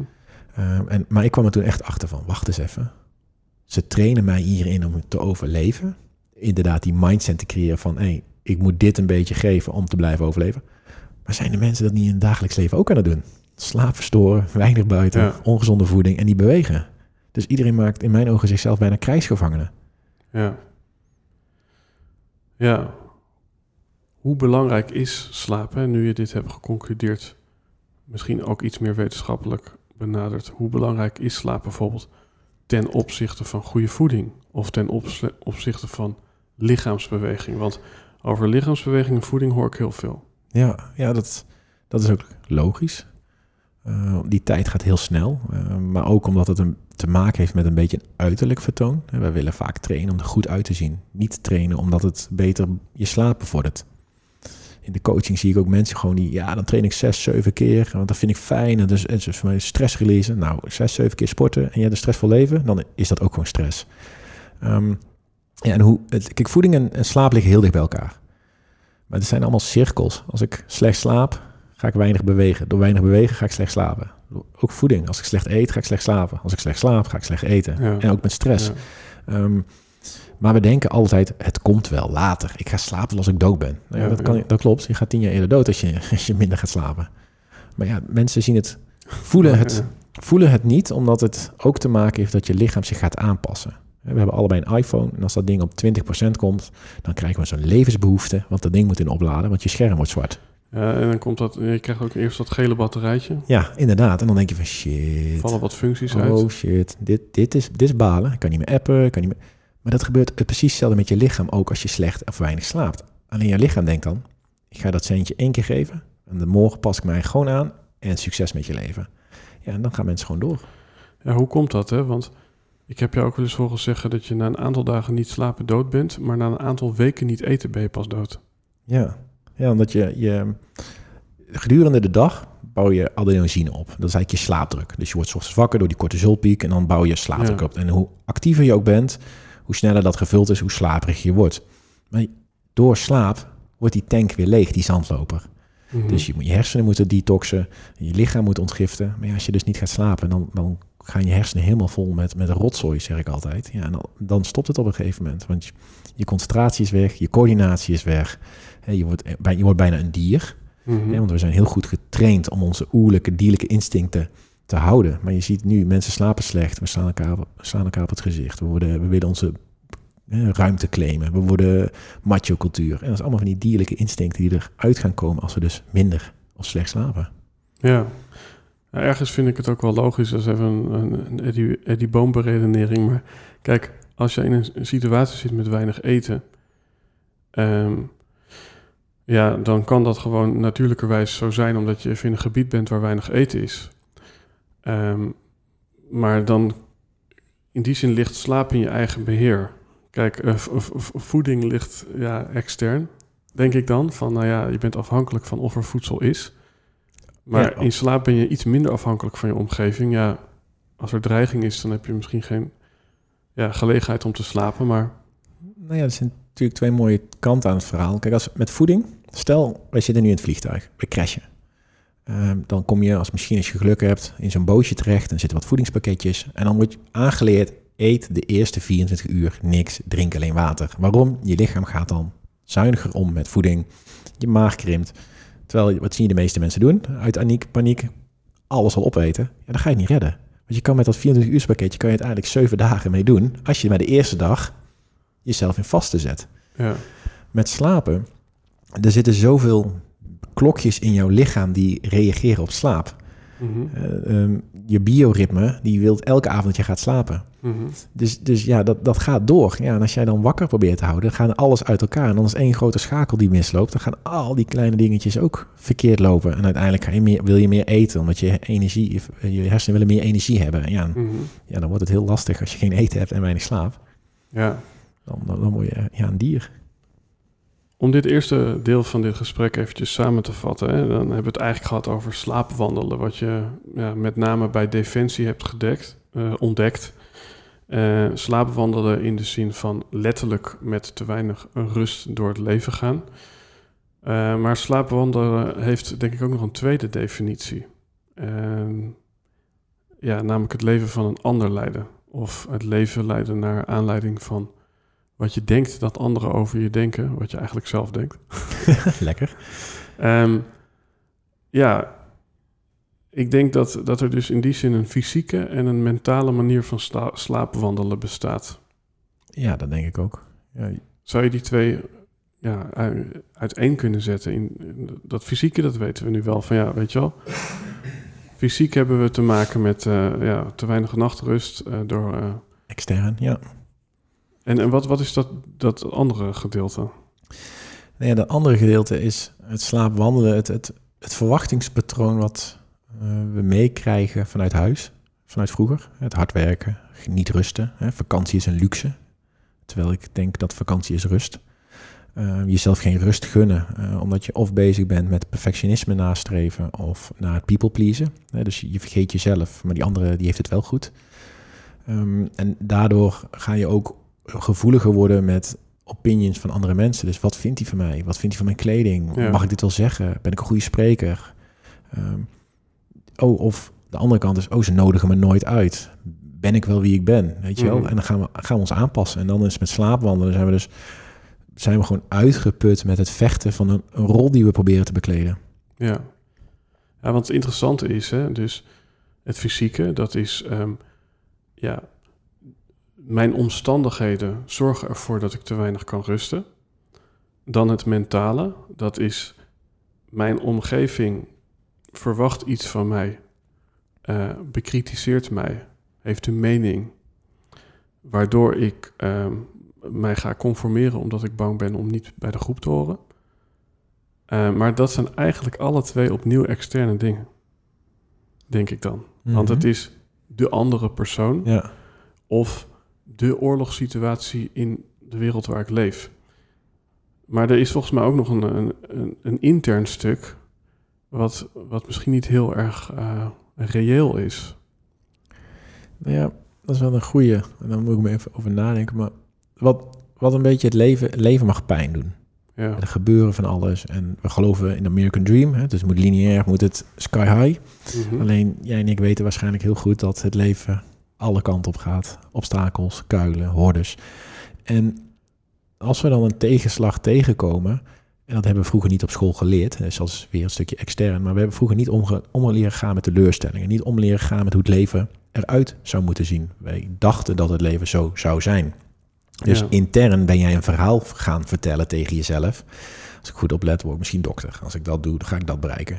Ehm, en, maar ik kwam er toen echt achter van, wacht eens even. Ze trainen mij hierin om te overleven. Inderdaad, die mindset te creëren van, hé, hey, ik moet dit een beetje geven om te blijven overleven. Maar zijn de mensen dat niet in het dagelijks leven ook aan het doen? Slaap verstoren, weinig buiten, Ja. ongezonde voeding en die bewegen. Dus iedereen maakt in mijn ogen zichzelf bijna krijgsgevangenen. Ja. Ja. hoe belangrijk is slapen? Nu je dit hebt geconcludeerd, misschien ook iets meer wetenschappelijk benaderd. Hoe belangrijk is slaap bijvoorbeeld ten opzichte van goede voeding of ten opzichte van lichaamsbeweging? Want over lichaamsbeweging en voeding hoor ik heel veel. Ja, ja dat, dat is ook logisch. Uh, die tijd gaat heel snel, uh, maar ook omdat het een, te maken heeft met een beetje een uiterlijk vertoon. We willen vaak trainen om er goed uit te zien. Niet trainen omdat het beter je slaap bevordert. In de coaching zie ik ook mensen gewoon die, ja, dan train ik zes, zeven keer, want dat vind ik fijn. En dus is voor mij stress release. Nou, zes, zeven keer sporten en je hebt een stressvol leven, dan is dat ook gewoon stress. Um, ja, en hoe, het, kijk, voeding en, en slaap liggen heel dicht bij elkaar. Maar het zijn allemaal cirkels. Als ik slecht slaap, ga ik weinig bewegen. Door weinig bewegen ga ik slecht slapen. Ook voeding. Als ik slecht eet, ga ik slecht slapen. Als ik slecht slaap, ga ik slecht eten. En ook met stress. Ehm, maar we denken altijd, het komt wel later. Ik ga slapen als ik dood ben. Nou ja, dat, kan, dat klopt. Je gaat tien jaar eerder dood als je, (laughs) als je minder gaat slapen. Maar ja, mensen zien het, voelen het, voelen het niet, omdat het ook te maken heeft dat je lichaam zich gaat aanpassen. We hebben allebei een iPhone en als dat ding op 20% komt, dan krijgen we zo'n levensbehoefte, want dat ding moet in opladen, want je scherm wordt zwart. Ja, en dan komt dat, je krijgt ook eerst dat gele batterijtje. Ja, inderdaad. En dan denk je van shit. Vallen wat functies oh, uit. Oh shit, dit, dit, is, dit is balen. Ik kan niet meer appen, kan niet meer... Maar dat gebeurt precies hetzelfde met je lichaam ook als je slecht of weinig slaapt. Alleen je lichaam denkt dan, ik ga dat centje één keer geven en de morgen pas ik mij gewoon aan en succes met je leven. Ja, en dan gaan mensen gewoon door. Ja, hoe komt dat hè? Want ik heb jou ook wel eens horen zeggen dat je na een aantal dagen niet slapen dood bent, maar na een aantal weken niet eten ben je pas dood. Ja, ja omdat je, je gedurende de dag bouw je adenosine op. Dat is eigenlijk je slaapdruk. Dus je wordt ochtends wakker door die cortisolpiek en dan bouw je slaapdruk op. En hoe actiever je ook bent, hoe sneller dat gevuld is, hoe slaperig je wordt. Maar door slaap wordt die tank weer leeg, die zandloper. Mhm. Dus je, je hersenen moeten detoxen, je lichaam moet ontgiften. Maar ja, als je dus niet gaat slapen, dan, dan gaan je hersenen helemaal vol met, met rotzooi, zeg ik altijd. Ja, en dan, dan stopt het op een gegeven moment. Want je, je concentratie is weg, je coördinatie is weg. Je, wordt, je wordt bijna een dier. Mm want we zijn heel goed getraind om onze oerlijke, dierlijke instincten te houden. Maar je ziet nu, mensen slapen slecht. We slaan elkaar, slaan elkaar op het gezicht. We, worden, we willen onze ruimte claimen. We worden macho-cultuur. En dat is allemaal van die dierlijke instincten die eruit gaan komen als we dus minder of slecht slapen. Ja, ergens vind ik het ook wel logisch. Dat is even een, een Eddie, Eddie Boom beredenering. Maar kijk, als je in een, situatie zit met weinig eten... Ehm, ja, dan kan dat gewoon natuurlijkerwijs zo zijn... omdat je even in een gebied bent waar weinig eten is. Um, maar dan, in die zin ligt slaap in je eigen beheer. Kijk, uh, voeding ligt ja, extern, denk ik dan. Van, nou ja, je bent afhankelijk van of er voedsel is... Maar in slaap ben je iets minder afhankelijk van je omgeving. Ja, als er dreiging is, dan heb je misschien geen ja, gelegenheid om te slapen. Maar... Nou ja, er zijn natuurlijk twee mooie kanten aan het verhaal. Kijk, als met voeding, stel, wij zitten nu in het vliegtuig, we crashen. Ehm, dan kom je, als misschien als je geluk hebt, in zo'n bootje terecht. En zitten wat voedingspakketjes. En dan wordt je aangeleerd, eet de eerste 24 uur niks, drink alleen water. Waarom? Je lichaam gaat dan zuiniger om met voeding. Je maag krimpt. Terwijl, wat zien je de meeste mensen doen? Uit paniek, paniek, alles al opeten. Ja, dan ga je niet redden. Want je kan met dat 24 uur pakketje kan je uiteindelijk 7 dagen mee doen. Als je bij de eerste dag jezelf in vaste zet. Ja. Met slapen, er zitten zoveel klokjes in jouw lichaam die reageren op slaap. Mm je bioritme, die wilt elke avond dat je gaat slapen. Mhm. Dus, dus ja, dat, dat gaat door. Ja, en als jij dan wakker probeert te houden, dan gaan alles uit elkaar. En dan is één grote schakel die misloopt. Dan gaan al die kleine dingetjes ook verkeerd lopen. En uiteindelijk ga je meer, wil je meer eten, omdat je energie, je hersenen willen meer energie hebben. En ja, mhm. ja, dan wordt het heel lastig als je geen eten hebt en weinig slaap. Ja. Dan, dan, dan word je ja, een dier. Om dit eerste deel van dit gesprek eventjes samen te vatten, hè, dan hebben we het eigenlijk gehad over slaapwandelen, wat je ja, met name bij Defensie hebt gedekt, uh, ontdekt. Uh, slaapwandelen in de zin van letterlijk met te weinig rust door het leven gaan. Uh, maar slaapwandelen heeft denk ik ook nog een tweede definitie. ja, namelijk het leven van een ander leiden. Of het leven leiden naar aanleiding van wat je denkt dat anderen over je denken, wat je eigenlijk zelf denkt. (laughs) Lekker. Um, ja, ik denk dat, dat er dus in die zin een fysieke en een mentale manier van slaapwandelen bestaat. Ja, dat denk ik ook. Ja. Zou je die twee ja, uiteen kunnen zetten. In, in dat fysieke, dat weten we nu wel. Van ja, weet je wel. Fysiek hebben we te maken met eh, ja, te weinig nachtrust. eh, door, eh, Extern, ja. En en wat, wat is dat, dat andere gedeelte? Nou ja, de andere gedeelte is het slaapwandelen, het, het, het verwachtingspatroon wat eh, we meekrijgen vanuit huis, vanuit vroeger. Het hard werken, niet rusten. Hè. Vakantie is een luxe, terwijl ik denk dat vakantie is rust. Eh, jezelf geen rust gunnen, eh, omdat je of bezig bent met perfectionisme nastreven of naar het people pleasen. Dus je vergeet jezelf, maar die andere die heeft het wel goed. Ehm, en daardoor ga je ook gevoeliger worden met opinions van andere mensen. Dus wat vindt hij van mij? Wat vindt hij van mijn kleding? Ja. Mag ik dit wel zeggen? Ben ik een goede spreker? Ehm, oh, of de andere kant is, oh, ze nodigen me nooit uit. Ben ik wel wie ik ben? Weet je wel? Mhm. En dan gaan we, gaan we ons aanpassen. En dan is met slaapwandelen zijn we dus zijn we gewoon uitgeput met het vechten van een, een rol die we proberen te bekleden. Ja. ja, want het interessante is, hè, dus het fysieke, dat is, ehm, ja, mijn omstandigheden zorgen ervoor dat ik te weinig kan rusten. Dan het mentale, dat is, mijn omgeving verwacht iets van mij, eh, bekritiseert mij, heeft een mening, waardoor ik ehm, mij ga conformeren omdat ik bang ben om niet bij de groep te horen. Uh, maar dat zijn eigenlijk alle twee opnieuw externe dingen. Denk ik dan. Want het is de andere persoon Ja, of de oorlogssituatie in de wereld waar ik leef. Maar er is volgens mij ook nog een, een, een, een intern stuk, wat, wat misschien niet heel erg uh, reëel is. Nou ja, dat is wel een goeie. En dan moet ik me even over nadenken. Maar wat, wat een beetje het leven, het leven mag pijn doen. Ja. Er gebeuren van alles. En we geloven in de American Dream. Hè? Dus het moet lineair, moet het sky high. Mhm. Alleen jij en ik weten waarschijnlijk heel goed dat het leven alle kanten op gaat. Obstakels, kuilen, hordes. En als we dan een tegenslag tegenkomen, en dat hebben we vroeger niet op school geleerd, dus dat is weer een stukje extern, maar we hebben vroeger niet omge- om leren gaan met teleurstellingen, niet om leren gaan met hoe het leven eruit zou moeten zien. Wij dachten dat het leven zo zou zijn. Dus Ja. intern ben jij een verhaal gaan vertellen tegen jezelf. Als ik goed oplet, word ik misschien dokter. Als ik dat doe, dan ga ik dat bereiken.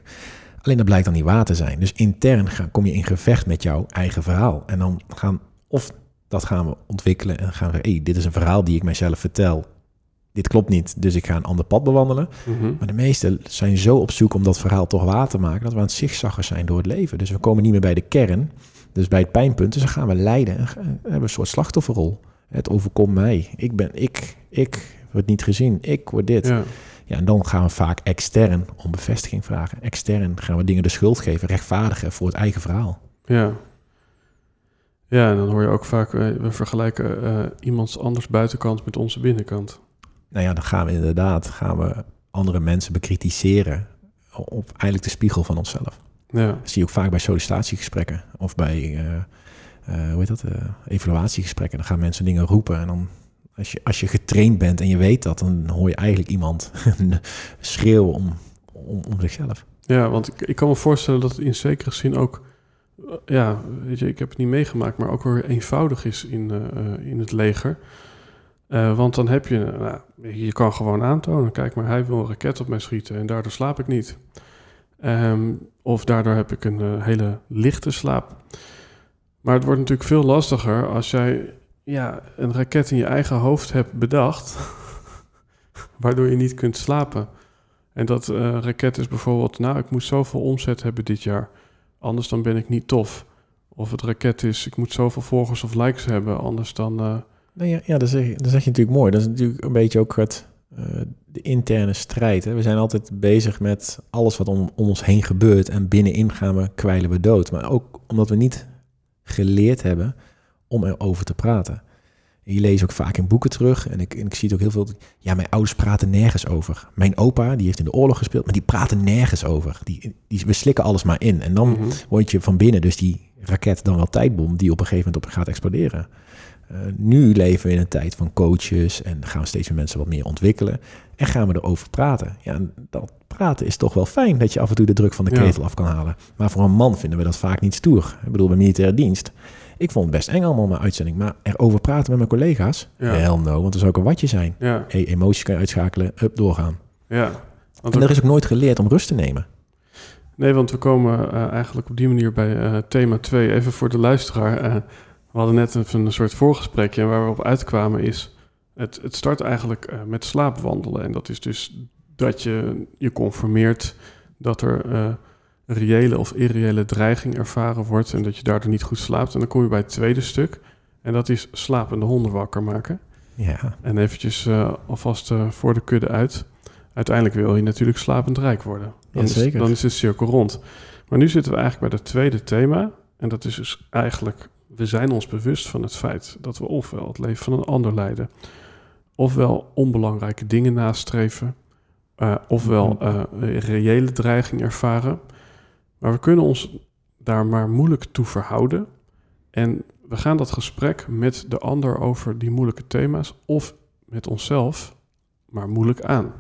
Alleen dat blijkt dan niet waar te zijn. Dus intern ga, kom je in gevecht met jouw eigen verhaal. En dan gaan, of dat gaan we ontwikkelen en gaan we, hey, dit is een verhaal die ik mijzelf vertel. Dit klopt niet, dus ik ga een ander pad bewandelen. Mhm. Maar de meesten zijn zo op zoek om dat verhaal toch waar te maken, dat we aan het zigzaggen zijn door het leven. Dus we komen niet meer bij de kern, dus bij het pijnpunt. Dus dan gaan we lijden en gaan- we hebben een soort slachtofferrol. Het overkomt mij. Ik ben ik, ik word niet gezien, ik word dit. Ja. Ja, en dan gaan we vaak extern om bevestiging vragen. Extern gaan we dingen de schuld geven, rechtvaardigen voor het eigen verhaal. Ja. Ja, en dan hoor je ook vaak, eh, we vergelijken eh, iemands anders buitenkant met onze binnenkant. Nou ja, dan gaan we inderdaad gaan we andere mensen bekritiseren op eigenlijk de spiegel van onszelf. Ja, Dat zie je ook vaak bij sollicitatiegesprekken of bij eh, hoe heet dat, evaluatiegesprekken. Dan gaan mensen dingen roepen en dan als je, als je getraind bent en je weet dat, dan hoor je eigenlijk iemand (laughs) schreeuwen om, om, om zichzelf. ja want ik, ik kan me voorstellen dat het in zekere zin ook, eh, ja, weet je, ik heb het niet meegemaakt, maar ook weer eenvoudig is in, eh, eh, in het leger. Want dan heb je, nou, je kan gewoon aantonen, kijk maar, hij wil een raket op mij schieten en daardoor slaap ik niet. Ehm, of daardoor heb ik een hele lichte slaap. Maar het wordt natuurlijk veel lastiger als jij ja, een raket in je eigen hoofd hebt bedacht, (laughs) waardoor je niet kunt slapen. En dat eh, raket is bijvoorbeeld, nou, ik moet zoveel omzet hebben dit jaar, anders dan ben ik niet tof. Of het raket is, ik moet zoveel volgers of likes hebben, anders dan... eh, ja, ja dat, zeg, je- dat zeg je natuurlijk mooi. Dat is natuurlijk een beetje ook het, eh, de interne strijd. Hè? We zijn altijd bezig met alles wat om, om ons heen gebeurt. En binnenin gaan we, kwijlen we dood. Maar ook omdat we niet geleerd hebben om erover te praten. Je leest ook vaak in boeken terug. En ik, en ik zie het ook heel veel. Ja, mijn ouders praten nergens over. Mijn opa, die heeft in de oorlog gespeeld. Maar die praten nergens over. Die, die, we slikken alles maar in. En dan mhm. word je van binnen dus die raket dan wel tijdbom die op een gegeven moment op gaat exploderen. Eh, nu leven we in een tijd van coaches en gaan we steeds meer mensen wat meer ontwikkelen en gaan we erover praten. Ja, en dat praten is toch wel fijn dat je af en toe de druk van de Ja. ketel af kan halen. Maar voor een man vinden we dat vaak niet stoer. Ik bedoel, bij militaire dienst. Ik vond het best eng allemaal mijn uitzending. Maar erover praten met mijn collega's? Ja. Hell no, want er zou ook een watje zijn. Ja, Hey, emoties kan je uitschakelen, up, doorgaan. ja. Want En er is ook nooit geleerd om rust te nemen. Nee, want we komen eh, eigenlijk op die manier bij eh, thema 2. Even voor de luisteraar. eh, we hadden net even een soort voorgesprekje en waar we op uitkwamen is... Het, het start eigenlijk met slaapwandelen. En dat is dus dat je je conformeert dat er reële of irreële dreiging ervaren wordt... en dat je daardoor niet goed slaapt. En dan kom je bij het tweede stuk. En dat is slapende honden wakker maken. Ja, En eventjes eh, alvast eh, voor de kudde uit. Uiteindelijk wil je natuurlijk slapend rijk worden. Dan, Ja, is, zeker. dan is de cirkel rond. Maar nu zitten we eigenlijk bij het tweede thema. En dat is dus eigenlijk... We zijn ons bewust van het feit dat we ofwel het leven van een ander leiden... ofwel onbelangrijke dingen nastreven... eh, ofwel een reële dreiging ervaren. Maar we kunnen ons daar maar moeilijk toe verhouden. En we gaan dat gesprek met de ander over die moeilijke thema's... of met onszelf maar moeilijk aan.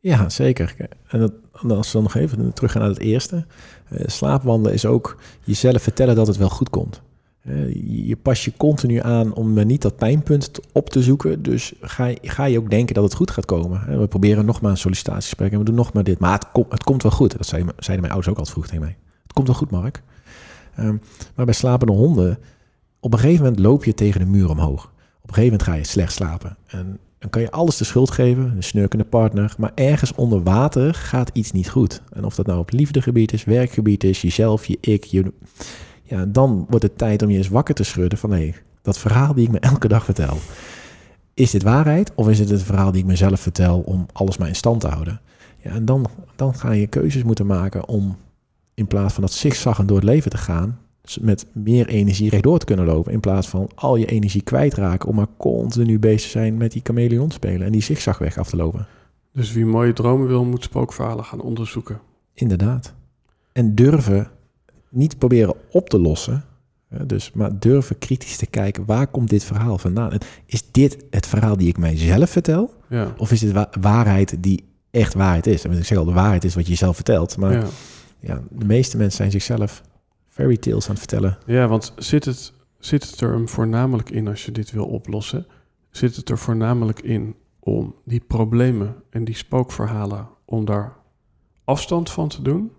ja zeker. En dat, als we dan nog even teruggaan naar het eerste. eh, slaapwandelen is ook jezelf vertellen dat het wel goed komt. Eh, je, pas je continu aan om maar niet dat pijnpunt op te zoeken. Dus ga, ga je ook denken dat het goed gaat komen. Eh, we proberen nog maar een sollicitatiegesprek en we doen nog maar dit. Maar het, het komt wel goed. Dat zeiden, zeiden mijn ouders ook altijd vroeg tegen mij. Het komt wel goed, Mark. Ehm, maar bij slapende honden, op een gegeven moment loop je tegen de muur omhoog. Op een gegeven moment ga je slecht slapen. En dan kan je alles de schuld geven, een snurkende partner. Maar ergens onder water gaat iets niet goed. En of dat nou op liefdegebied is, werkgebied is, jezelf, je ik, je... Ja, dan wordt het tijd om je eens wakker te schudden van... hé, dat verhaal die ik me elke dag vertel... is dit waarheid of is het het verhaal die ik mezelf vertel... om alles maar in stand te houden? Ja, en dan, dan ga je keuzes moeten maken om... in plaats van dat zigzaggen door het leven te gaan... met meer energie rechtdoor te kunnen lopen... in plaats van al je energie kwijtraken... om maar continu bezig te zijn met die chameleon spelen... en die zigzagweg af te lopen. Dus wie mooie dromen wil, moet spookverhalen gaan onderzoeken. Inderdaad. En durven niet proberen op te lossen. Dus, maar durven kritisch te kijken, waar komt dit verhaal vandaan? Is dit het verhaal die ik mijzelf vertel? Ja, Of is dit wa- waarheid die echt waarheid is? En ik zeg al, de waarheid is wat je jezelf vertelt. Maar ja. ja. de meeste mensen zijn zichzelf fairy tales aan het vertellen. ja want zit het, zit het er voornamelijk in als je dit wil oplossen? Zit het er voornamelijk in om die problemen en die spookverhalen... om daar afstand van te doen?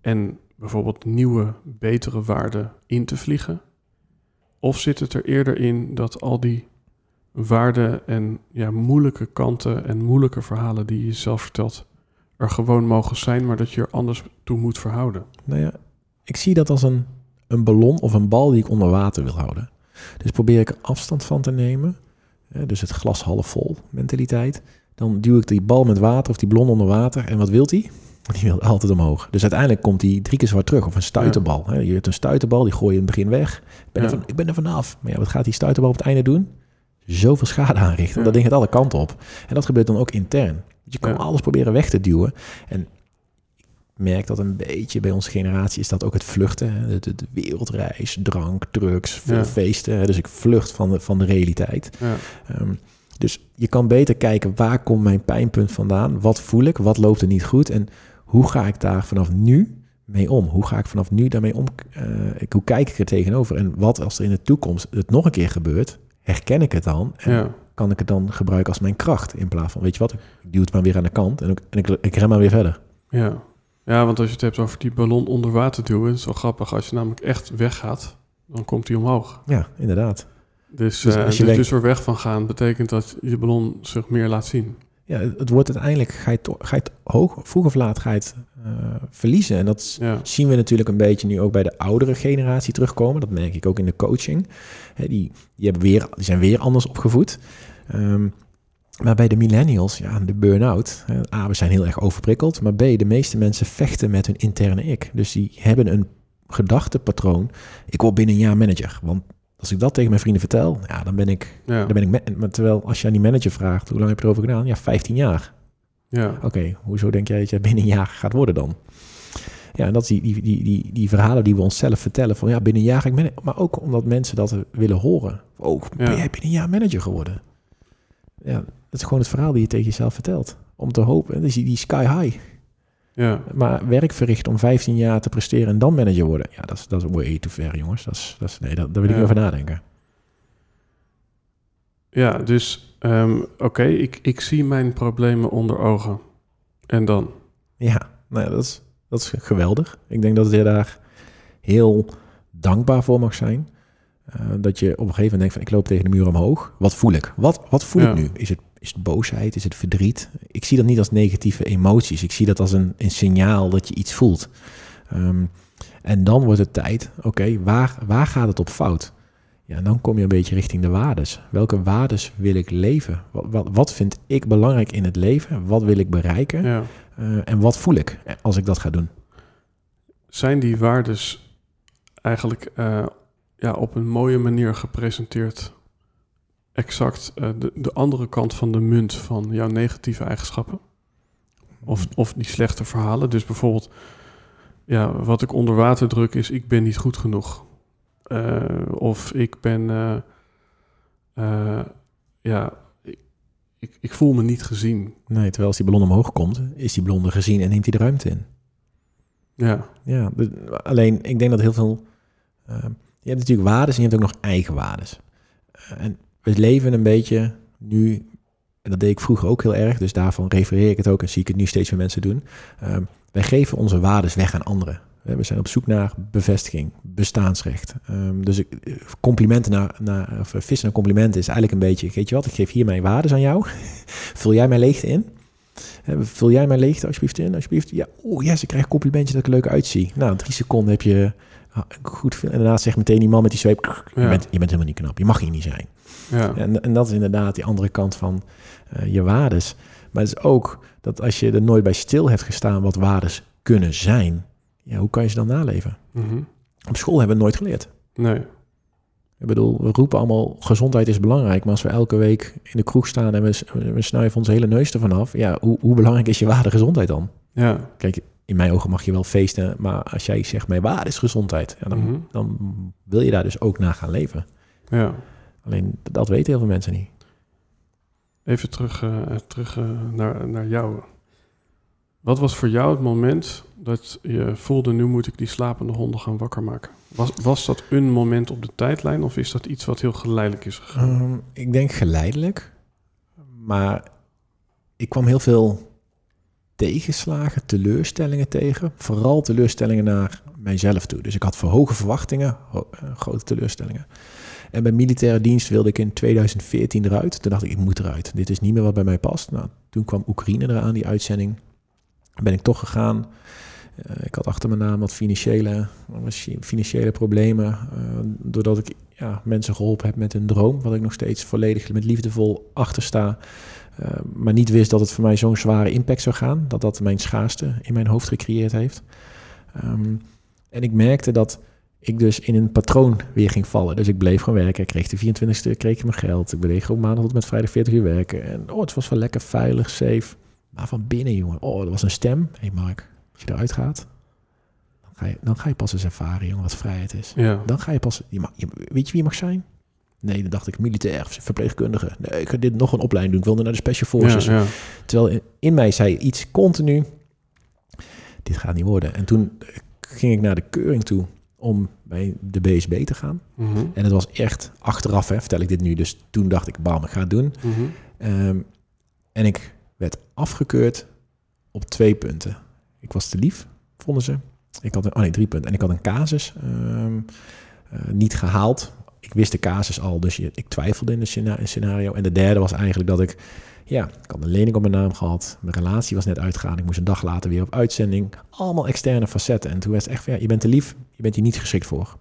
En bijvoorbeeld nieuwe, betere waarden in te vliegen? Of zit het er eerder in dat al die waarden en ja, moeilijke kanten en moeilijke verhalen die je jezelf vertelt... er gewoon mogen zijn, maar dat je er anders toe moet verhouden? Nou ja, ik zie dat als een, een ballon of een bal die ik onder water wil houden. Dus probeer ik er afstand van te nemen. Dus het glas half vol mentaliteit. Dan duw ik die bal met water of die ballon onder water. En wat wil die? Die wil altijd omhoog. Dus uiteindelijk komt die drie keer zwart terug. Of een stuiterbal. Je hebt een stuiterbal, die gooi je in het begin weg. Ik ben, er, van, ik ben er vanaf. Maar ja, wat gaat die stuiterbal op het einde doen? Zoveel schade aanrichten. Ja. Dat ding gaat alle kanten op. En dat gebeurt dan ook intern. Je kan alles proberen weg te duwen. En ik merk dat een beetje bij onze generatie is dat ook het vluchten. De, de, de wereldreis, drank, drugs, veel Ja. feesten. hè. Dus ik vlucht van de, van de realiteit. Ja, Ehm, dus je kan beter kijken waar komt mijn pijnpunt vandaan? Wat voel ik? Wat loopt er niet goed? En hoe ga ik daar vanaf nu mee om? Hoe ga ik vanaf nu daarmee om? Eh, ik, hoe kijk ik er tegenover? En wat als er in de toekomst het nog een keer gebeurt? Herken ik het dan? En ja, kan ik het dan gebruiken als mijn kracht? In plaats van, weet je wat, ik duw het maar weer aan de kant en, ik, en ik, ik ren maar weer verder. ja. Ja, want als je het hebt over die ballon onder water duwen... het is wel grappig, als je namelijk echt weggaat... dan komt die omhoog. Ja, inderdaad. Dus, Dus eh, als je dus, denkt- dus er weg van gaan betekent dat je ballon zich meer laat zien. Ja, het, wordt uiteindelijk, ga je, het, ga je het hoog, vroeg of laat ga je het eh, verliezen. En dat Ja, zien we natuurlijk een beetje nu ook bij de oudere generatie terugkomen. Dat merk ik ook in de coaching. Die, die, hebben weer, die zijn weer anders opgevoed. Ehm, maar bij de millennials, ja, de burn-out. A, we zijn heel erg overprikkeld. Maar B, de meeste mensen vechten met hun interne ik. Dus die hebben een gedachtepatroon. Ik word binnen een jaar manager. Want als ik dat tegen mijn vrienden vertel, ja, dan ben ik... ja, Dan ben ik ma- maar terwijl als je aan die manager vraagt, hoe lang heb je erover gedaan? Ja, 15 jaar. ja, Oké, hoezo denk jij dat je binnen een jaar gaat worden dan? Ja, en dat is die, die, die, die, die verhalen die we onszelf vertellen van ja, binnen een jaar ga ik manager. Maar ook omdat mensen dat willen horen. Oh, ben Ja. jij binnen een jaar manager geworden? Ja, dat is gewoon het verhaal die je tegen jezelf vertelt. Om te hopen, dus die, die sky high. Ja, Maar werk verrichten om 15 jaar te presteren en dan manager worden. Ja, dat is, dat is way too ver, jongens. Dat is, dat is, nee, dat, daar wil ik Ja. niet over nadenken. ja dus ehm, oké, ik, ik zie mijn problemen onder ogen. En dan? Ja, nou ja, dat, is, dat is geweldig. Ik denk dat je daar heel dankbaar voor mag zijn. Eh, dat je op een gegeven moment denkt van ik loop tegen de muur omhoog. Wat voel ik? Wat, wat voel Ja. ik nu? Is het, is het boosheid? Is het verdriet? Ik zie dat niet als negatieve emoties. Ik zie dat als een, een signaal dat je iets voelt. Ehm, en dan wordt het tijd, oké, waar, waar gaat het op fout? Ja, en dan kom je een beetje richting de waardes. Welke waardes wil ik leven? Wat, wat, wat vind ik belangrijk in het leven? Wat wil ik bereiken? Ja. Eh, en wat voel ik als ik dat ga doen? Zijn die waardes eigenlijk eh, ja, op een mooie manier gepresenteerd? Exact eh, de, de andere kant van de munt van jouw negatieve eigenschappen? Of, of die slechte verhalen. Dus bijvoorbeeld, ja, wat ik onder water druk is, ik ben niet goed genoeg. Eh, of ik ben, eh, ja, ik, ik, ik voel me niet gezien. Nee, terwijl als die ballon omhoog komt, is die ballon er gezien en neemt hij de ruimte in. Ja, Ja, alleen ik denk dat heel veel... je hebt natuurlijk waardes en je hebt ook nog eigen waardes. En we leven een beetje nu... En dat deed ik vroeger ook heel erg, dus daarvan refereer ik het ook en zie ik het nu steeds meer mensen doen. Eh, wij geven onze waardes weg aan anderen. We zijn op zoek naar bevestiging, bestaansrecht. Ehm, dus ik, eh, complimenten naar, naar, of eh, vissen naar complimenten is eigenlijk een beetje, weet je wat, ik geef hier mijn waardes aan jou. (laughs) Vul jij mijn leegte in? Vul jij mijn leegte alsjeblieft in, alsjeblieft. Ja, oh yes, ik krijg een complimentje dat ik er leuk uitzie. Nou, drie seconden heb je ah, goed. En daarna zegt meteen die man met die zweep, je, Ja. bent, je bent helemaal niet knap, je mag hier niet zijn. Ja, En, en dat is inderdaad die andere kant van eh, je waardes. Maar het is ook dat als je er nooit bij stil hebt gestaan wat waardes kunnen zijn, ja, hoe kan je ze dan naleven? mhm. Op school hebben we nooit geleerd. nee, Ik bedoel, we roepen allemaal gezondheid is belangrijk, maar als we elke week in de kroeg staan en we, we snuiven onze hele neus ervan af, ja, hoe, hoe belangrijk is je waarde gezondheid dan? ja, Kijk, in mijn ogen mag je wel feesten, maar als jij zegt mijn waarde is gezondheid, ja, dan, Mhm. dan wil je daar dus ook naar gaan leven. ja. Alleen dat weten heel veel mensen niet. Even terug, eh, terug eh, naar, naar jou. Wat was voor jou het moment dat je voelde, nu moet ik die slapende honden gaan wakker maken? Was, was dat een moment op de tijdlijn of is dat iets wat heel geleidelijk is gegaan? Ehm, ik denk geleidelijk, maar ik kwam heel veel tegenslagen, teleurstellingen tegen. Vooral teleurstellingen naar mijzelf toe. Dus ik had voor hoge verwachtingen, ho- eh, grote teleurstellingen. En bij militaire dienst wilde ik in 2014 eruit. Toen dacht ik, ik moet eruit. Dit is niet meer wat bij mij past. Nou, toen kwam Oekraïne eraan, die uitzending. Ben ik toch gegaan. Eh, ik had achter mijn naam wat financiële, financiële problemen. eh, doordat ik ja, mensen geholpen heb met hun droom. Wat ik nog steeds volledig met liefdevol achter sta. Eh, maar niet wist dat het voor mij zo'n zware impact zou gaan. Dat dat mijn schaarste in mijn hoofd gecreëerd heeft. Ehm, en ik merkte dat ik dus in een patroon weer ging vallen. Dus ik bleef gewoon werken. Ik kreeg de 24ste kreeg ik mijn geld. Ik bleef gewoon maandag tot met vrijdag 40 uur werken. En oh, het was wel lekker veilig, safe. Maar van binnen, jongen. Oh, er was een stem. Hé hey Mark, als je eruit gaat, dan ga, je, dan ga je pas eens ervaren, jongen, wat vrijheid is. Ja, Dan ga je pas... Je mag, je- weet je wie je mag zijn? Nee, dan dacht ik militair, verpleegkundige. Nee, ik ga dit nog een opleiding doen. Ik wilde naar de Special Forces. ja, Terwijl in, in mij zei iets continu, dit gaat niet worden. En toen eh, ging ik naar de keuring toe om bij de BSB te gaan. mhm, En het was echt achteraf, hè, vertel ik dit nu. Dus toen dacht ik, bam, ik ga het doen. mhm, Ehm, en ik werd afgekeurd op twee punten. Ik was te lief, vonden ze. Ik had een, oh nee, drie punten. En ik had een casus ehm, eh, niet gehaald. Ik wist de casus al, dus je, ik twijfelde in het scena- scenario. En de derde was eigenlijk dat ik, ja, ik had een lening op mijn naam gehad. Mijn relatie was net uitgegaan. Ik moest een dag later weer op uitzending. Allemaal externe facetten. En toen werd het echt van, ja, je bent te lief. Je bent hier niet geschikt voor.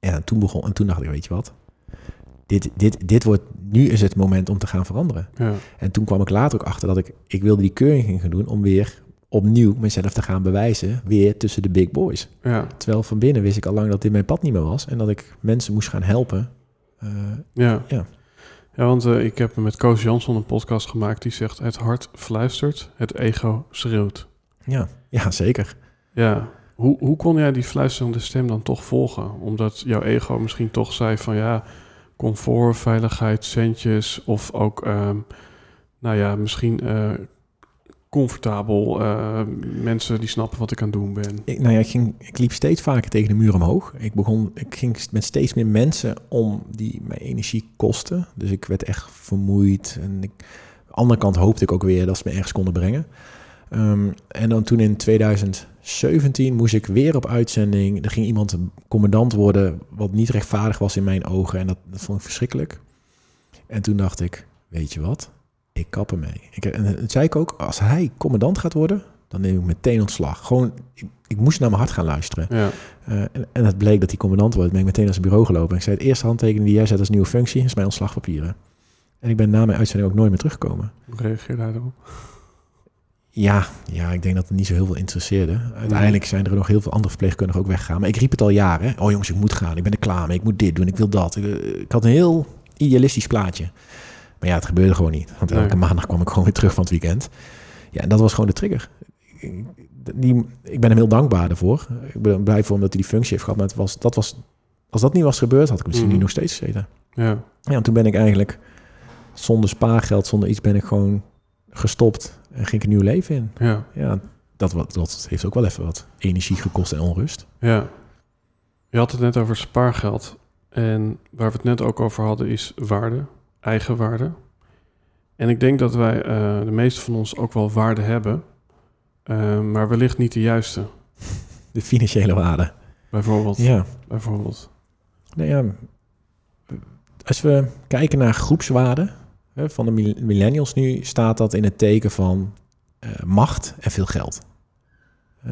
En toen begon, en toen dacht ik, weet je wat? Dit, dit, dit wordt, nu is het moment om te gaan veranderen. ja, En toen kwam ik later ook achter dat ik, ik wilde die keuring gaan doen om weer opnieuw mezelf te gaan bewijzen, weer tussen de big boys. ja, Terwijl van binnen wist ik al lang dat dit mijn pad niet meer was en dat ik mensen moest gaan helpen. Eh, ja. Ja. Ja, want eh, ik heb met Koos Jansson een podcast gemaakt die zegt... het hart fluistert, het ego schreeuwt. ja, ja, zeker. Ja, hoe, hoe kon jij die fluisterende stem dan toch volgen? Omdat jouw ego misschien toch zei van ja, comfort, veiligheid, centjes of ook, ehm, nou ja, misschien eh, comfortabel. eh, mensen die snappen wat ik aan het doen ben. Ik, nou ja, ik, ging, ik liep steeds vaker tegen de muur omhoog. Ik, begon, ik ging met steeds meer mensen om die mijn energie kosten. Dus ik werd echt vermoeid. En ik, aan de andere kant hoopte ik ook weer dat ze me ergens konden brengen. Ehm, en dan toen in 2017 moest ik weer op uitzending. Er ging iemand commandant worden wat niet rechtvaardig was in mijn ogen. En dat vond ik verschrikkelijk. En toen dacht ik, weet je wat? Ik kap ermee. Ik, en dat zei ik ook, als hij commandant gaat worden, dan neem ik meteen ontslag. Gewoon, ik, ik moest naar mijn hart gaan luisteren. Ja, Uh, en, en het bleek dat hij commandant wordt. Ben ik meteen naar zijn bureau gelopen. En ik zei, het eerste handtekening die jij zet als nieuwe functie is mijn ontslagpapieren. En ik ben na mijn uitzending ook nooit meer teruggekomen. hoe reageer jij daarop? Ja, ja, ik denk dat het niet zo heel veel interesseerde. Uiteindelijk zijn er nog heel veel andere verpleegkundigen ook weggegaan. Maar ik riep het al jaren. Oh jongens, ik moet gaan. Ik ben er klaar mee. Ik moet dit doen. Ik wil dat. Ik, eh, ik had een heel idealistisch plaatje. Maar ja, het gebeurde gewoon niet. Want elke Nee. maandag kwam ik gewoon weer terug van het weekend. Ja, en dat was gewoon de trigger. Ik- Die, ik ben hem heel dankbaar daarvoor. Ik ben blij voor omdat hij die functie heeft gehad. Maar het was, dat was, als dat niet was gebeurd, had ik misschien Mhm. nu nog steeds gezeten. Ja, Ja, en toen ben ik eigenlijk zonder spaargeld, zonder iets, ben ik gewoon gestopt. En ging ik een nieuw leven in. ja, Ja, dat, wat, dat heeft ook wel even wat energie gekost en onrust. ja. Je had het net over spaargeld. En waar we het net ook over hadden is waarde, eigen waarde. En ik denk dat wij, eh, de meeste van ons, ook wel waarde hebben. eh, maar wellicht niet de juiste. (laughs) De financiële waarde. Bijvoorbeeld. Ja, bijvoorbeeld. nou ja. Als we kijken naar groepswaarden hè, van de mill- millennials nu, staat dat in het teken van eh, macht en veel geld.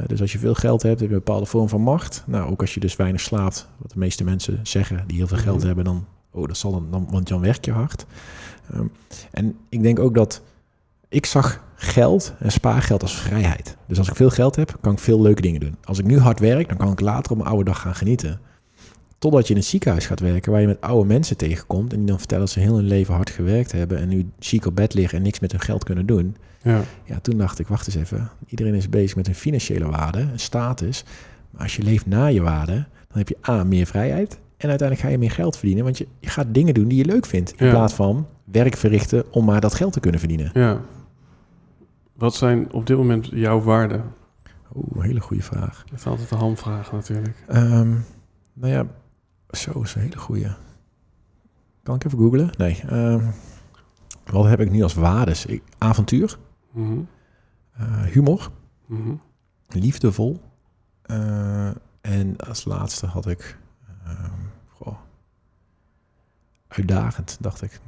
Dus als je veel geld hebt, heb je een bepaalde vorm van macht. Nou, ook als je dus weinig slaapt, wat de meeste mensen zeggen die heel veel geld Mhm. hebben, dan, oh, dat zal dan, dan, want dan werk je hard. Ehm, en ik denk ook dat ik zag geld en spaargeld als vrijheid. Dus als ik veel geld heb, kan ik veel leuke dingen doen. Als ik nu hard werk, dan kan ik later op mijn oude dag gaan genieten. Totdat je in een ziekenhuis gaat werken waar je met oude mensen tegenkomt en die dan vertellen dat ze heel hun leven hard gewerkt hebben en nu ziek op bed liggen en niks met hun geld kunnen doen. Ja, Ja, toen dacht ik, wacht eens even. Iedereen is bezig met een financiële waarde, een status. Maar als je leeft na je waarde, dan heb je A, meer vrijheid. En uiteindelijk ga je meer geld verdienen, want je, je gaat dingen doen die je leuk vindt. In Ja. plaats van werk verrichten om maar dat geld te kunnen verdienen. ja. Wat zijn op dit moment jouw waarden? Oeh, hele goede vraag. Dat is altijd een hamvraag natuurlijk. Ehm, nou ja, zo is een hele goede. Kan ik even googlen? Nee. ehm, wat heb ik nu als waardes? Ik, avontuur, Mhm, eh, humor, mhm. liefdevol. eh, en als laatste had ik ehm, uitdagend, dacht ik.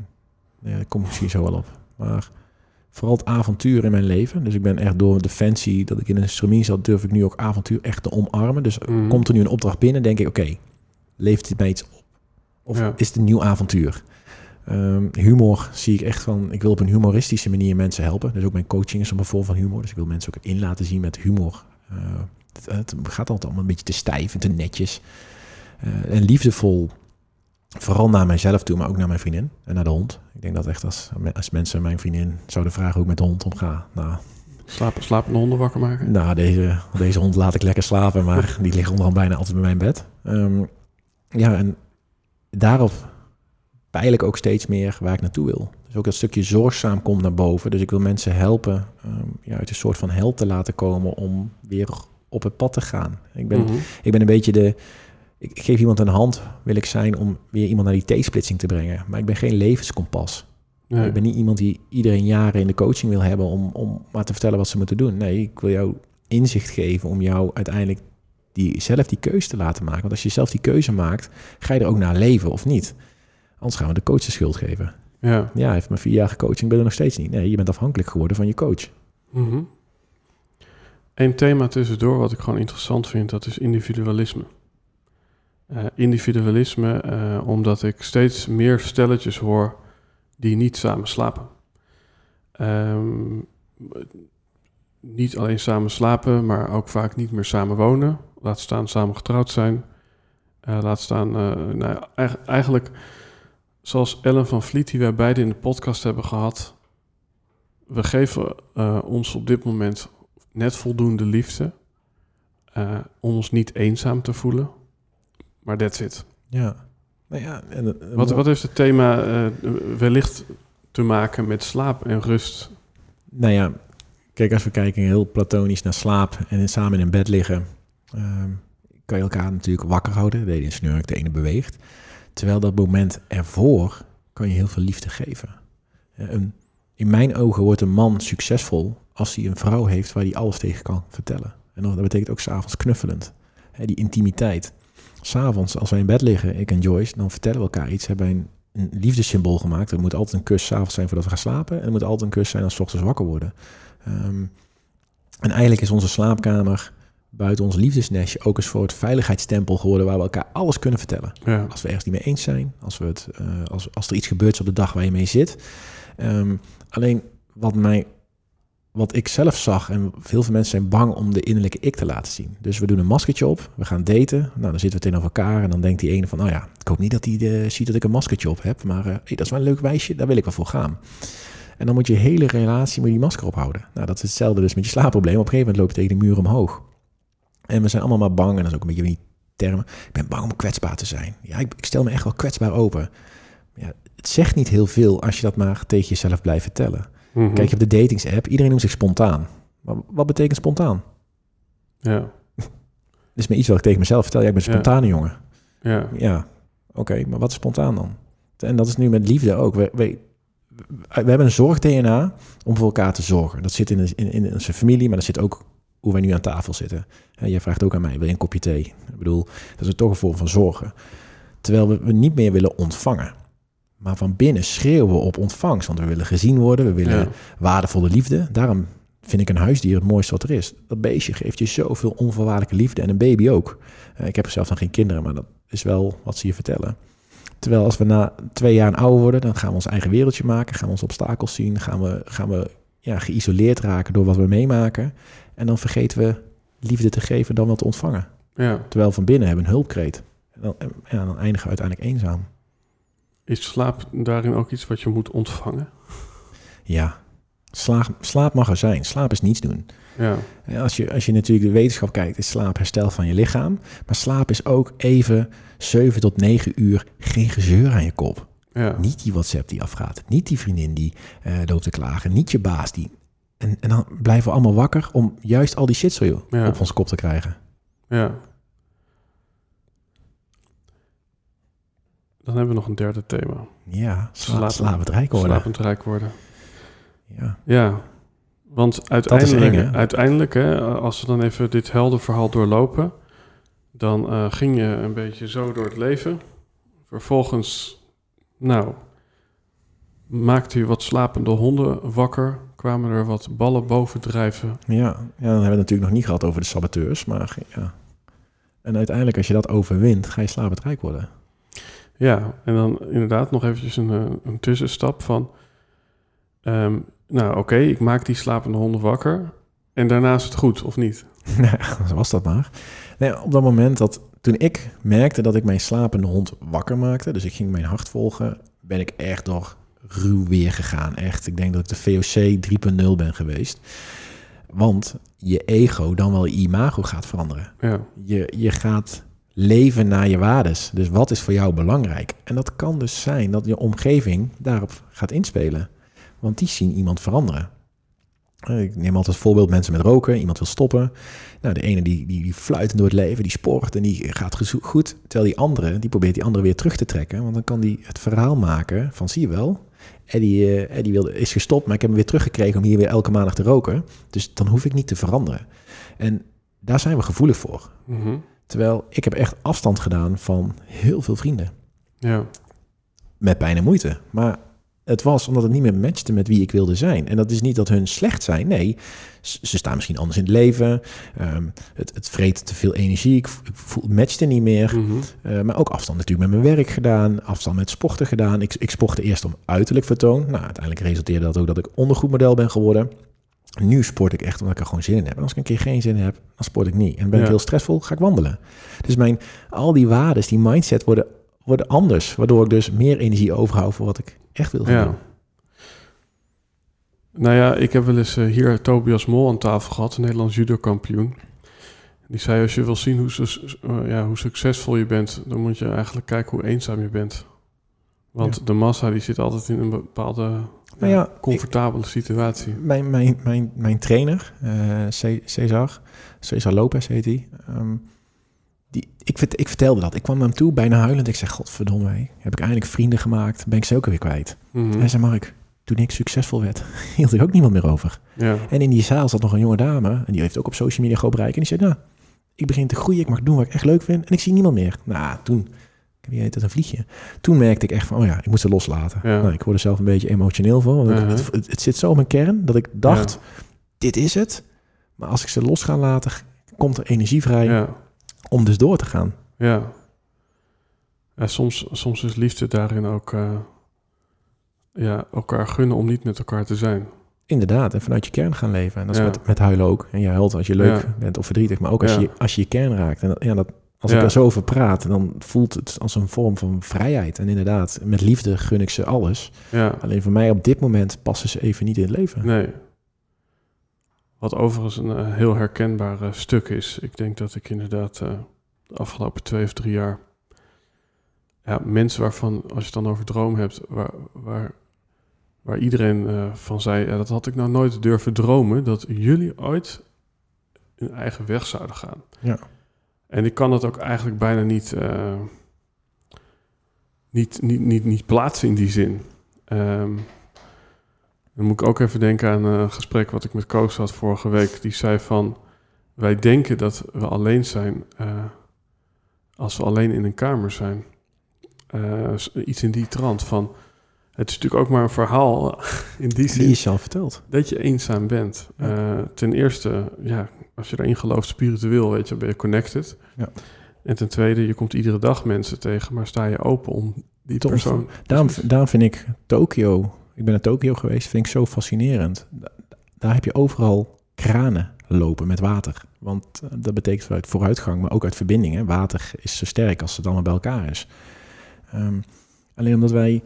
Nee, daar kom ik misschien zo wel op. Maar vooral het avontuur in mijn leven. Dus ik ben echt door defensie, dat ik in een stramien zat, durf ik nu ook avontuur echt te omarmen. Dus Mhm. komt er nu een opdracht binnen, denk ik, oké, leeft dit mij iets op? Of Ja. is het een nieuw avontuur? Ehm, humor zie ik echt van, ik wil op een humoristische manier mensen helpen. Dus ook mijn coaching is een vorm van humor. Dus ik wil mensen ook in laten zien met humor. Eh, het, het gaat altijd allemaal een beetje te stijf en te netjes. Eh, en liefdevol, vooral naar mijzelf toe, maar ook naar mijn vriendin en naar de hond. Ik denk dat echt als, als mensen mijn vriendin zouden vragen hoe ik met de hond omga. Nou, Slapen, slapende honden wakker maken? nou, deze, deze hond laat ik lekker slapen, maar (laughs) die ligt onderhand bijna altijd bij mijn bed. Ehm, ja, en daarop peil ik ook steeds meer waar ik naartoe wil. Dus ook dat stukje zorgzaam komt naar boven. Dus ik wil mensen helpen ehm, ja, uit een soort van held te laten komen om weer op het pad te gaan. Ik ben, Mhm. ik ben een beetje de... Ik geef iemand een hand, wil ik zijn, om weer iemand naar die T-splitsing te brengen. Maar ik ben geen levenskompas. Nee. Ik ben niet iemand die iedereen jaren in de coaching wil hebben om, om maar te vertellen wat ze moeten doen. Nee, ik wil jou inzicht geven om jou uiteindelijk die, zelf die keuze te laten maken. Want als je zelf die keuze maakt, ga je er ook naar leven of niet. Anders gaan we de coach de schuld geven. Ja. Ja, hij heeft maar vier jaar coaching, ben er nog steeds niet. Nee, je bent afhankelijk geworden van je coach. Mhm. Een thema tussendoor wat ik gewoon interessant vind, dat is individualisme. Eh, individualisme, eh, omdat ik steeds meer stelletjes hoor die niet samen slapen. Ehm, niet alleen samen slapen, maar ook vaak niet meer samen wonen. Laat staan samen getrouwd zijn. Eh, laat staan, nou, eigenlijk zoals Ellen van Vliet, die wij beide in de podcast hebben gehad. We geven ons op dit moment net voldoende liefde om ons niet eenzaam te voelen. Maar that's it. Ja. Nou ja, en, eh, Wat, wat heeft het thema eh, wellicht te maken met slaap en rust? Nou ja, Kijk, als we kijken heel platonisch naar slaap en samen in bed liggen, ehm, kan je elkaar natuurlijk wakker houden. De ene snurkt, de ene beweegt. Terwijl dat moment ervoor kan je heel veel liefde geven. Een, in mijn ogen wordt een man succesvol als hij een vrouw heeft waar hij alles tegen kan vertellen. En dat betekent ook s'avonds knuffelend. Die intimiteit. S'avonds, als wij in bed liggen, ik en Joyce, dan vertellen we elkaar iets. Hebben wij een, een liefdessymbool gemaakt. Er moet altijd een kus s'avonds zijn voordat we gaan slapen. En er moet altijd een kus zijn als we ochtends wakker worden. Um, en eigenlijk is onze slaapkamer buiten ons liefdesnestje ook een soort veiligheidstempel geworden waar we elkaar alles kunnen vertellen. Ja. Als we ergens niet mee eens zijn, als, we het, uh, als, als er iets gebeurt op de dag waar je mee zit. Um, alleen wat mij wat ik zelf zag, en veel mensen zijn bang om de innerlijke ik te laten zien. Dus we doen een maskertje op, we gaan daten. Nou, dan zitten we tegenover elkaar en dan denkt die ene van, nou ja, ik hoop niet dat hij uh, ziet dat ik een maskertje op heb, maar uh, hey, dat is wel een leuk wijsje, daar wil ik wel voor gaan. En dan moet je hele relatie moet je die masker ophouden. Nou, dat is hetzelfde dus met je slaapprobleem. Op een gegeven moment loop je tegen de muur omhoog. En we zijn allemaal maar bang, en dat is ook een beetje die termen. Ik ben bang om kwetsbaar te zijn. Ja, ik, ik stel me echt wel kwetsbaar open. Ja, het zegt niet heel veel als je dat maar tegen jezelf blijft vertellen. Mhm. Kijk je op de datingsapp, iedereen noemt zich spontaan. Maar wat betekent spontaan? Ja. (laughs) Dat is me iets wat ik tegen mezelf vertel. Ja, ik ben een spontane jongen. Ja. Ja, oké, maar wat is spontaan dan? En dat is nu met liefde ook. We, we, we hebben een zorg-DNA om voor elkaar te zorgen. Dat zit in, in, in onze familie, maar dat zit ook hoe wij nu aan tafel zitten. En jij vraagt ook aan mij, wil je een kopje thee? Ik bedoel, dat is toch een vorm van zorgen. Terwijl we, we niet meer willen ontvangen. Maar van binnen schreeuwen we op ontvangst. Want we willen gezien worden, we willen waardevolle liefde. Daarom vind ik een huisdier het mooiste wat er is. Dat beestje geeft je zoveel onvoorwaardelijke liefde. En een baby ook. Uh, ik heb zelf nog geen kinderen, maar dat is wel wat ze je vertellen. Terwijl als we na twee jaar ouder worden, dan gaan we ons eigen wereldje maken. Gaan we onze obstakels zien. Gaan we, gaan we ja, geïsoleerd raken door wat we meemaken. En dan vergeten we liefde te geven dan wel te ontvangen. Ja. Terwijl van binnen hebben we een hulpkreet. En dan, ja, dan eindigen we uiteindelijk eenzaam. Is slaap daarin ook iets wat je moet ontvangen? Ja, slaap, slaap mag er zijn. Slaap is niets doen. Ja. Als, je, als je natuurlijk de wetenschap kijkt, is slaap herstel van je lichaam. Maar slaap is ook even 7 tot 9 uur geen gezeur aan je kop. Ja. Niet die WhatsApp die afgaat. Niet die vriendin die uh, loopt te klagen. Niet je baas die... En, en dan blijven we allemaal wakker om juist al die shit zo ja. op ons kop te krijgen. Ja. Dan hebben we nog een derde thema. Ja, sla slapend rijk worden. Slapend rijk worden. Ja. Ja, want uiteindelijk, eng, uiteindelijk hè, als we dan even dit heldenverhaal doorlopen... dan uh, ging je een beetje zo door het leven. Vervolgens, nou, maakte je wat slapende honden wakker... kwamen er wat ballen bovendrijven. Ja, ja dan hebben we het natuurlijk nog niet gehad over de saboteurs, maar ja... En uiteindelijk, als je dat overwint, ga je slapend rijk worden. Ja, en dan inderdaad nog eventjes een, eh, een tussenstap van... Ehm, nou, oké, ik maak die slapende honden wakker. En daarna is het goed, of niet? (laughs) Nee, zo was dat maar. Nee, op dat moment dat toen ik merkte dat ik mijn slapende hond wakker maakte... dus ik ging mijn hart volgen, ben ik echt door ruw weer gegaan. Echt, ik denk dat ik de VOC 3.0 ben geweest. Want je ego, dan wel je imago gaat veranderen. Ja. Je, je gaat leven naar je waardes. Dus wat is voor jou belangrijk? En dat kan dus zijn dat je omgeving daarop gaat inspelen. Want die zien iemand veranderen. Eh, ik neem altijd voorbeeld mensen met roken. Iemand wil stoppen. Nou, de ene die, die, die door het leven, die sport en die gaat goed. Terwijl die andere, die probeert die andere weer terug te trekken. Want dan kan die het verhaal maken van, zie je wel... Eddie, uh, Eddie wilde, is gestopt, maar ik heb hem weer teruggekregen om hier weer elke maandag te roken. Dus dan hoef ik niet te veranderen. En daar zijn we gevoelig voor. Mm Terwijl ik heb echt afstand gedaan van heel veel vrienden. Ja. Met pijn en moeite. Maar het was omdat het niet meer matchte met wie ik wilde zijn. En dat is niet dat hun slecht zijn. Nee, ze staan misschien anders in het leven. Um, het, het vreet te veel energie. Ik, voel, het matchte niet meer. Mm -hmm. uh, maar ook afstand natuurlijk met mijn werk gedaan. Afstand met sporten gedaan. Ik, ik sportte eerst om uiterlijk vertoon. Nou, uiteindelijk resulteerde dat ook dat ik ondergoedmodel ben geworden. Nu sport ik echt omdat ik er gewoon zin in heb. En als ik een keer geen zin heb, dan sport ik niet. En ben ik heel stressvol, ga ik wandelen. Dus mijn, al die waarden, die mindset worden, worden anders. Waardoor ik dus meer energie overhoud voor wat ik echt wil ja. doen. Nou ja, ik heb wel eens uh, hier Tobias Mol aan tafel gehad, een Nederlands judo-kampioen. Die zei, als je wil zien hoe, ja, hoe succesvol je bent, dan moet je eigenlijk kijken hoe eenzaam je bent. Want de massa die zit altijd in een bepaalde Nou ja, comfortabele situatie. Mijn, mijn, mijn, mijn trainer, eh, Ce- Cesar, Cesar Lopez heet hij. ehm, die, ik, ik vertelde dat. Ik kwam naar hem toe, bijna huilend. Ik zeg, godverdomme, hé, heb ik eindelijk vrienden gemaakt? Ben ik ze ook weer kwijt? Mhm. Hij zei, Mark, toen ik succesvol werd, (laughs) hield ik ook niemand meer over. Ja, En in die zaal zat nog een jonge dame. En die heeft ook op social media groot bereik. En die zei, nou, ik begin te groeien. Ik mag doen wat ik echt leuk vind. En ik zie niemand meer. Nou, toen, wie heet het, een vliegje. Toen merkte ik echt van, oh ja, ik moet ze loslaten. Ja. Nou, ik word er zelf een beetje emotioneel van. Want ik- Uh-huh. het, het, het zit zo in mijn kern dat ik dacht, dit is het. Maar als ik ze los ga laten, komt er energie vrij ja, om dus door te gaan. ja. ja soms, soms is liefde daarin ook eh, ja, elkaar gunnen om niet met elkaar te zijn. Inderdaad, en vanuit je kern gaan leven. En dat is met, met huilen ook. En je huilt als je leuk bent of verdrietig, maar ook als, je, als je je kern raakt. En dat, ja, dat, als Ja. ik er zo over praat, dan voelt het als een vorm van vrijheid. En inderdaad, met liefde gun ik ze alles. Ja, Alleen voor mij op dit moment passen ze even niet in het leven. nee. Wat overigens een eh, heel herkenbaar eh, stuk is. Ik denk dat ik inderdaad eh, de afgelopen twee of drie jaar... Ja, mensen waarvan, als je het dan over droom hebt... waar, waar, waar iedereen van zei... Ja, dat had ik nou nooit durven dromen... dat jullie ooit hun eigen weg zouden gaan. Ja. En ik kan dat ook eigenlijk bijna niet, eh, niet, niet, niet, niet plaatsen in die zin. Ehm, dan moet ik ook even denken aan een gesprek wat ik met Koos had vorige week. Die zei van, wij denken dat we alleen zijn eh, als we alleen in een kamer zijn. Eh, iets in die trant van, het is natuurlijk ook maar een verhaal (laughs) in die zin Die is zelf verteld. dat je eenzaam bent. Ja. Eh, ten eerste, ja, als je erin gelooft, spiritueel, weet je, ben je connected. Ja. En ten tweede, je komt iedere dag mensen tegen, maar sta je open om die persoon... Daarom, Precies. daarom vind ik Tokio, ik ben naar Tokio geweest, vind ik zo fascinerend. Da- Daar heb je overal kranen lopen met water. Want eh, dat betekent vanuit vooruitgang, maar ook uit verbinding. Hè. Water is zo sterk als het allemaal bij elkaar is. Ehm, alleen omdat wij,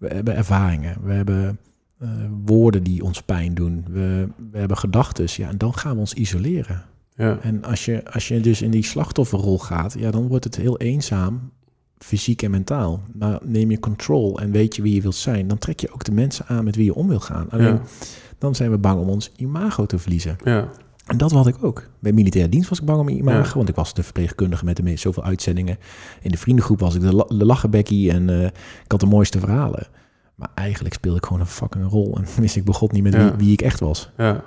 we hebben ervaringen, we hebben eh, woorden die ons pijn doen, we, we hebben gedachten, ja, en dan gaan we ons isoleren. Ja, En als je, als je dus in die slachtofferrol gaat, ja, dan wordt het heel eenzaam, fysiek en mentaal. Maar neem je control en weet je wie je wilt zijn, dan trek je ook de mensen aan met wie je om wil gaan. Alleen ja, dan zijn we bang om ons imago te verliezen. ja, En dat had ik ook. Bij militaire dienst was ik bang om mijn imago, Ja. want ik was de verpleegkundige met de meest zoveel uitzendingen. In de vriendengroep was ik de, la- de lachenbekkie en eh, ik had de mooiste verhalen. Maar eigenlijk speelde ik gewoon een fucking rol en (laughs) wist ik begot niet met Ja. wie, wie ik echt was. ja.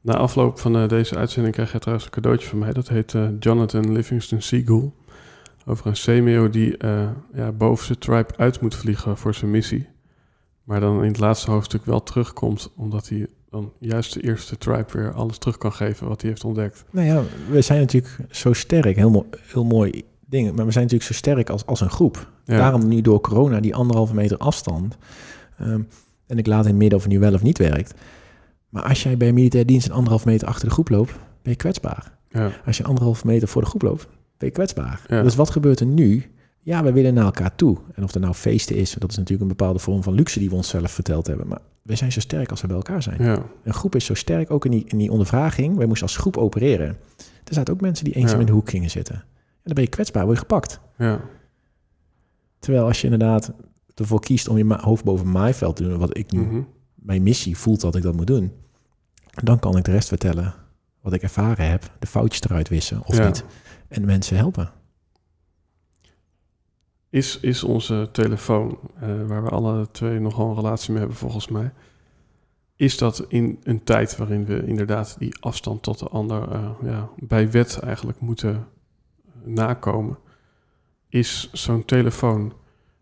Na afloop van eh, deze uitzending krijg je trouwens een cadeautje van mij. Dat heet eh, Jonathan Livingston Seagull. Over een semeo die ja, boven zijn tribe uit moet vliegen voor zijn missie. Maar dan in het laatste hoofdstuk wel terugkomt, omdat hij dan juist de eerste tribe weer alles terug kan geven wat hij heeft ontdekt. Nou ja, we zijn natuurlijk zo sterk, heel, mo- heel mooi ding, maar we zijn natuurlijk zo sterk als, als een groep. Ja. Daarom nu door corona die anderhalve meter afstand. Ehm, en ik laat in het midden of het nu wel of niet werkt. Maar als jij bij militair dienst een anderhalf meter achter de groep loopt, ben je kwetsbaar. Ja, Als je anderhalf meter voor de groep loopt, ben je kwetsbaar. Ja. Dus wat gebeurt er nu? Ja, we willen naar elkaar toe. En of er nou feesten is, dat is natuurlijk een bepaalde vorm van luxe die we onszelf verteld hebben. Maar we zijn zo sterk als we bij elkaar zijn. ja, Een groep is zo sterk, ook in die, in die ondervraging. Wij moesten als groep opereren. Er zaten ook mensen die eenzaam Ja. in de hoek gingen zitten. En dan ben je kwetsbaar, word je gepakt. ja, Terwijl als je inderdaad ervoor kiest om je hoofd boven maaiveld te doen, wat ik nu, mhm, mijn missie voelt dat ik dat moet doen, dan kan ik de rest vertellen wat ik ervaren heb, de foutjes eruit wissen of niet, en mensen helpen. Is, is onze telefoon, eh, waar we alle twee nogal een relatie mee hebben volgens mij, is dat in een tijd waarin we inderdaad die afstand tot de ander eh, ja, bij wet eigenlijk moeten nakomen, is zo'n telefoon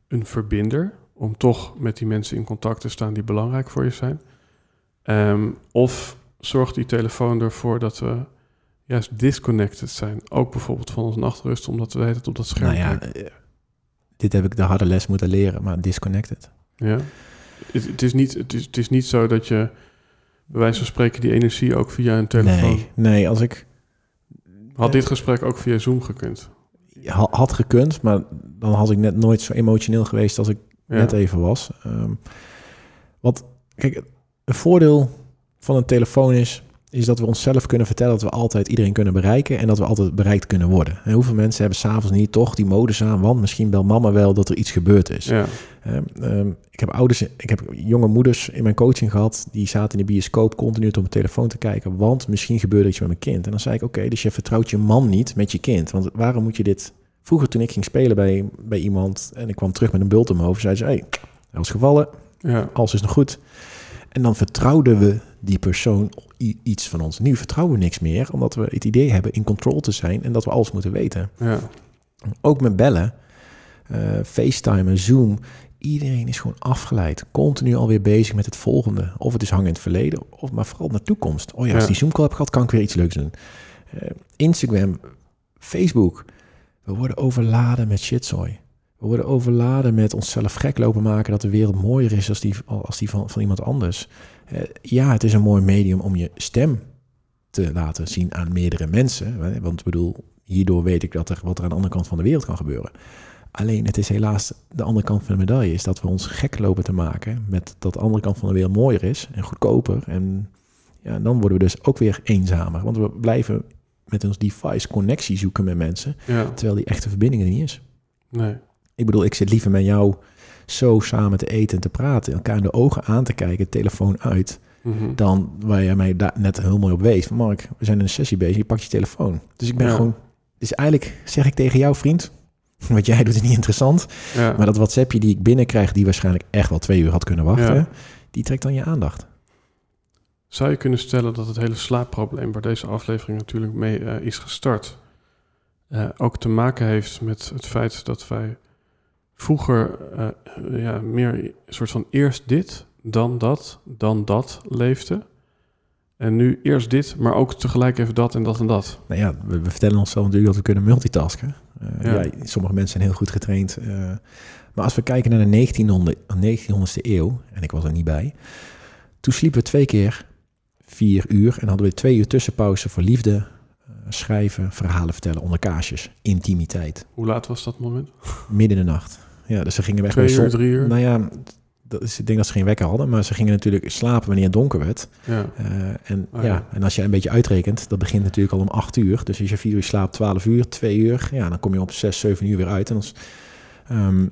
een verbinder om toch met die mensen in contact te staan die belangrijk voor je zijn? Ehm, of zorgt die telefoon ervoor dat we juist disconnected zijn, ook bijvoorbeeld van onze nachtrust, omdat we tijd op dat scherm Nou ja, eh, dit heb ik de harde les moeten leren, maar disconnected. Ja. Het, het, is niet, het, is, het is niet zo dat je bij wijze van spreken die energie ook via een telefoon... Nee, nee, als ik Had dit gesprek ook via Zoom gekund? ha- had gekund, maar dan had ik net nooit zo emotioneel geweest als ik Ja. net even was. Ehm, wat, kijk, een voordeel van een telefoon is, is dat we onszelf kunnen vertellen dat we altijd iedereen kunnen bereiken en dat we altijd bereikt kunnen worden. En hoeveel mensen hebben s'avonds niet toch die modus aan, want misschien bel mama wel dat er iets gebeurd is. Ja. Ehm, ik heb ouders, ik heb jonge moeders in mijn coaching gehad, die zaten in de bioscoop continu op mijn telefoon te kijken, want misschien gebeurde iets met mijn kind. En dan zei ik, oké, dus je vertrouwt je man niet met je kind, want waarom moet je dit... Vroeger toen ik ging spelen bij, bij iemand en ik kwam terug met een bult in mijn hoofd, zei ze, hey, hij was gevallen, Ja. alles is nog goed. En dan vertrouwden we die persoon iets van ons. Nu vertrouwen we niks meer, omdat we het idee hebben in control te zijn en dat we alles moeten weten. Ja. Ook met bellen, eh FaceTime, Zoom. Iedereen is gewoon afgeleid. Continu alweer bezig met het volgende. Of het is hangen in het verleden, of maar vooral naar de toekomst. Oh ja, als Ja. die Zoom-call heb gehad, kan ik weer iets leuks doen. Eh, Instagram, Facebook. We worden overladen met shitzooi. We worden overladen met onszelf gek lopen maken dat de wereld mooier is als die, als die van, van iemand anders. Eh, ja, het is een mooi medium om je stem te laten zien aan meerdere mensen. Want ik bedoel, hierdoor weet ik dat er wat er aan de andere kant van de wereld kan gebeuren. Alleen het is helaas de andere kant van de medaille, is dat we ons gek lopen te maken met dat de andere kant van de wereld mooier is en goedkoper. En ja, dan worden we dus ook weer eenzamer, want we blijven met ons device connectie zoeken met mensen, ja. terwijl die echte verbinding er niet is. Nee. Ik bedoel, ik zit liever met jou zo samen te eten en te praten, elkaar in de ogen aan te kijken, telefoon uit, Mhm. dan waar jij mij daar net heel mooi op wees. Van Mark, we zijn in een sessie bezig, je pakt je telefoon. Dus ik ben Ja. gewoon... Dus eigenlijk zeg ik tegen jou, vriend, (laughs) wat jij doet is niet interessant. Ja. Maar dat WhatsAppje die ik binnenkrijg, die waarschijnlijk echt wel twee uur had kunnen wachten, Ja. die trekt dan je aandacht. Zou je kunnen stellen dat het hele slaapprobleem, waar deze aflevering natuurlijk mee eh, is gestart, eh, ook te maken heeft met het feit dat wij vroeger eh, ja, meer een soort van eerst dit, dan dat, dan dat leefden. En nu eerst dit, maar ook tegelijk even dat en dat en dat. Nou ja, we, we vertellen onszelf natuurlijk dat we kunnen multitasken. Eh, Ja. ja. sommige mensen zijn heel goed getraind. eh, maar als we kijken naar de 1900, 1900ste eeuw, en ik was er niet bij, toen sliepen we twee keer vier uur en hadden we twee uur tussenpauze voor liefde, schrijven, verhalen vertellen onder kaarsjes, intimiteit, Hoe laat was dat moment? midden in de nacht. Ja, dus ze gingen weg Twee uur, zon- drie uur? Nou ja, dat is, ik denk dat ze geen wekker hadden, maar ze gingen natuurlijk slapen wanneer het donker werd. Ja. Eh, en, Oh, ja. ja. en als je een beetje uitrekent, dat begint natuurlijk al om 8 uur. Dus als je 4 uur slaapt, 12 uur, 2 uur, ja, dan kom je op 6, 7 uur weer uit. En is- ehm,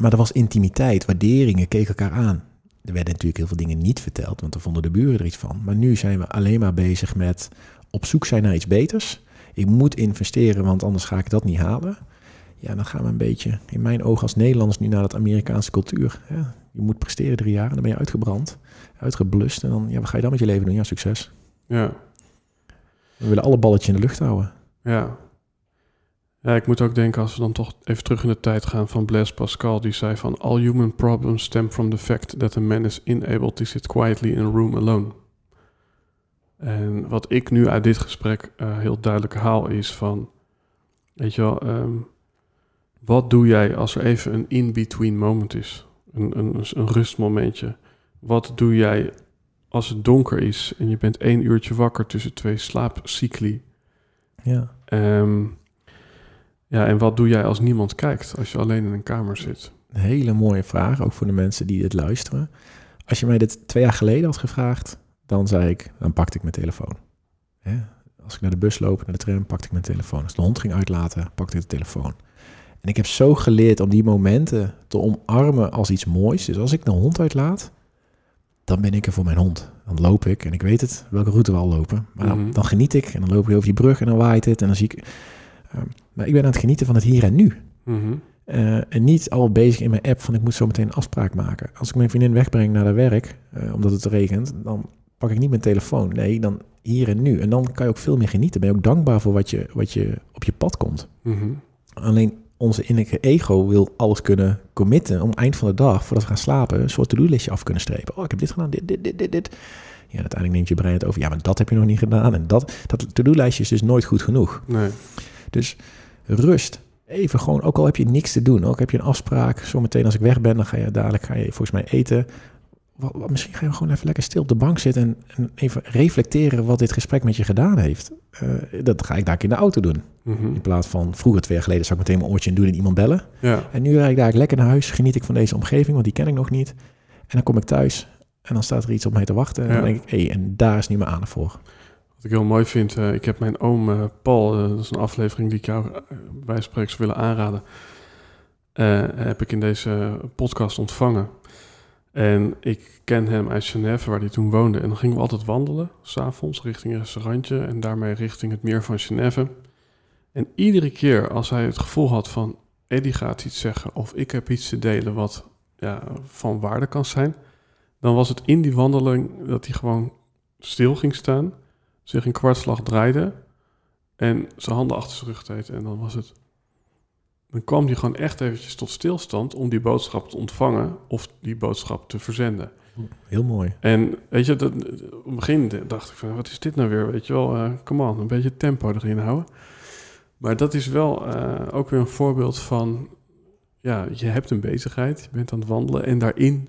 maar er was intimiteit, waarderingen, keken elkaar aan. Er werden natuurlijk heel veel dingen niet verteld, want dan vonden de buren er iets van. Maar nu zijn we alleen maar bezig met op zoek zijn naar iets beters. Ik moet investeren, want anders ga ik dat niet halen. Ja, dan gaan we een beetje, in mijn ogen als Nederlanders, nu naar dat Amerikaanse cultuur. Hè? Je moet presteren drie jaar en dan ben je uitgebrand, uitgeblust. En dan, ja, wat ga je dan met je leven doen? Ja, succes. Ja. We willen alle balletjes in de lucht houden. Ja. Ja, ik moet ook denken als we dan toch even terug in de tijd gaan van Blaise Pascal, die zei van all human problems stem from the fact that a man is unable to sit quietly in a room alone. En wat ik nu uit dit gesprek eh, heel duidelijk haal is van, weet je wel, ehm, wat doe jij als er even een in-between moment is? Een, een, een rustmomentje. Wat doe jij als het donker is en je bent één uurtje wakker tussen twee slaapcycli? Ja. Ehm, ja, en wat doe jij als niemand kijkt, als je alleen in een kamer zit? Een hele mooie vraag, ook voor de mensen die dit luisteren. Als je mij dit twee jaar geleden had gevraagd, dan zei ik, dan pakte ik mijn telefoon. Hè? Als ik naar de bus loop, naar de tram, pakte ik mijn telefoon. Als de hond ging uitlaten, pakte ik de telefoon. En ik heb zo geleerd om die momenten te omarmen als iets moois. Dus als ik de hond uitlaat, dan ben ik er voor mijn hond. Dan loop ik en ik weet het, welke route we al lopen. Maar dan, Mhm. dan geniet ik en dan loop ik over die brug en dan waait het en dan zie ik... Ehm, maar ik ben aan het genieten van het hier en nu. Mhm. Eh, en niet al bezig in mijn app van ik moet zo meteen een afspraak maken. Als ik mijn vriendin wegbreng naar haar werk, eh, omdat het regent, dan pak ik niet mijn telefoon. Nee, dan hier en nu. En dan kan je ook veel meer genieten. Ben je ook dankbaar voor wat je, wat je op je pad komt. Mhm. Alleen onze innerlijke ego wil alles kunnen committen om eind van de dag, voordat we gaan slapen, een soort to-do-listje af kunnen strepen. Oh, ik heb dit gedaan, dit, dit, dit, dit, dit. Ja, uiteindelijk neemt je brein het over. Ja, maar dat heb je nog niet gedaan. En dat, dat to-do-lijstje is dus nooit goed genoeg. Nee. Dus rust. Even gewoon, ook al heb je niks te doen, ook heb je een afspraak. Zometeen als ik weg ben, dan ga je dadelijk ga je volgens mij eten. Misschien ga je gewoon even lekker stil op de bank zitten en, en even reflecteren wat dit gesprek met je gedaan heeft. Eh, dat ga ik daar in de auto doen. Mhm. In plaats van vroeger, twee jaar geleden, zou ik meteen mijn oortje in doen en iemand bellen. Ja. En nu rijd ik daar lekker naar huis, geniet ik van deze omgeving, want die ken ik nog niet. En dan kom ik thuis En dan staat er iets op mij te wachten. En Ja. dan denk ik, hé, en daar is nu mijn aandacht voor. Wat ik heel mooi vind, eh, ik heb mijn oom eh, Paul, dat is een aflevering die ik jou bij willen aanraden, heb ik in deze podcast ontvangen. En ik ken hem uit Genève, waar hij toen woonde. En dan gingen we altijd wandelen, s'avonds, richting een restaurantje en daarmee richting het meer van Genève. En iedere keer als hij het gevoel had van, Eddie gaat iets zeggen of ik heb iets te delen wat ja, van waarde kan zijn, dan was het in die wandeling dat hij gewoon stil ging staan zich een kwartslag draaide en zijn handen achter zijn rug deed. En dan was het... Dan kwam hij gewoon echt eventjes tot stilstand om die boodschap te ontvangen of die boodschap te verzenden. Heel mooi. En weet je, dat, op het begin dacht ik van, wat is dit nou weer? Weet je wel, uh, come on, een beetje tempo erin houden. Maar dat is wel uh, ook weer een voorbeeld van, ja, je hebt een bezigheid, je bent aan het wandelen en daarin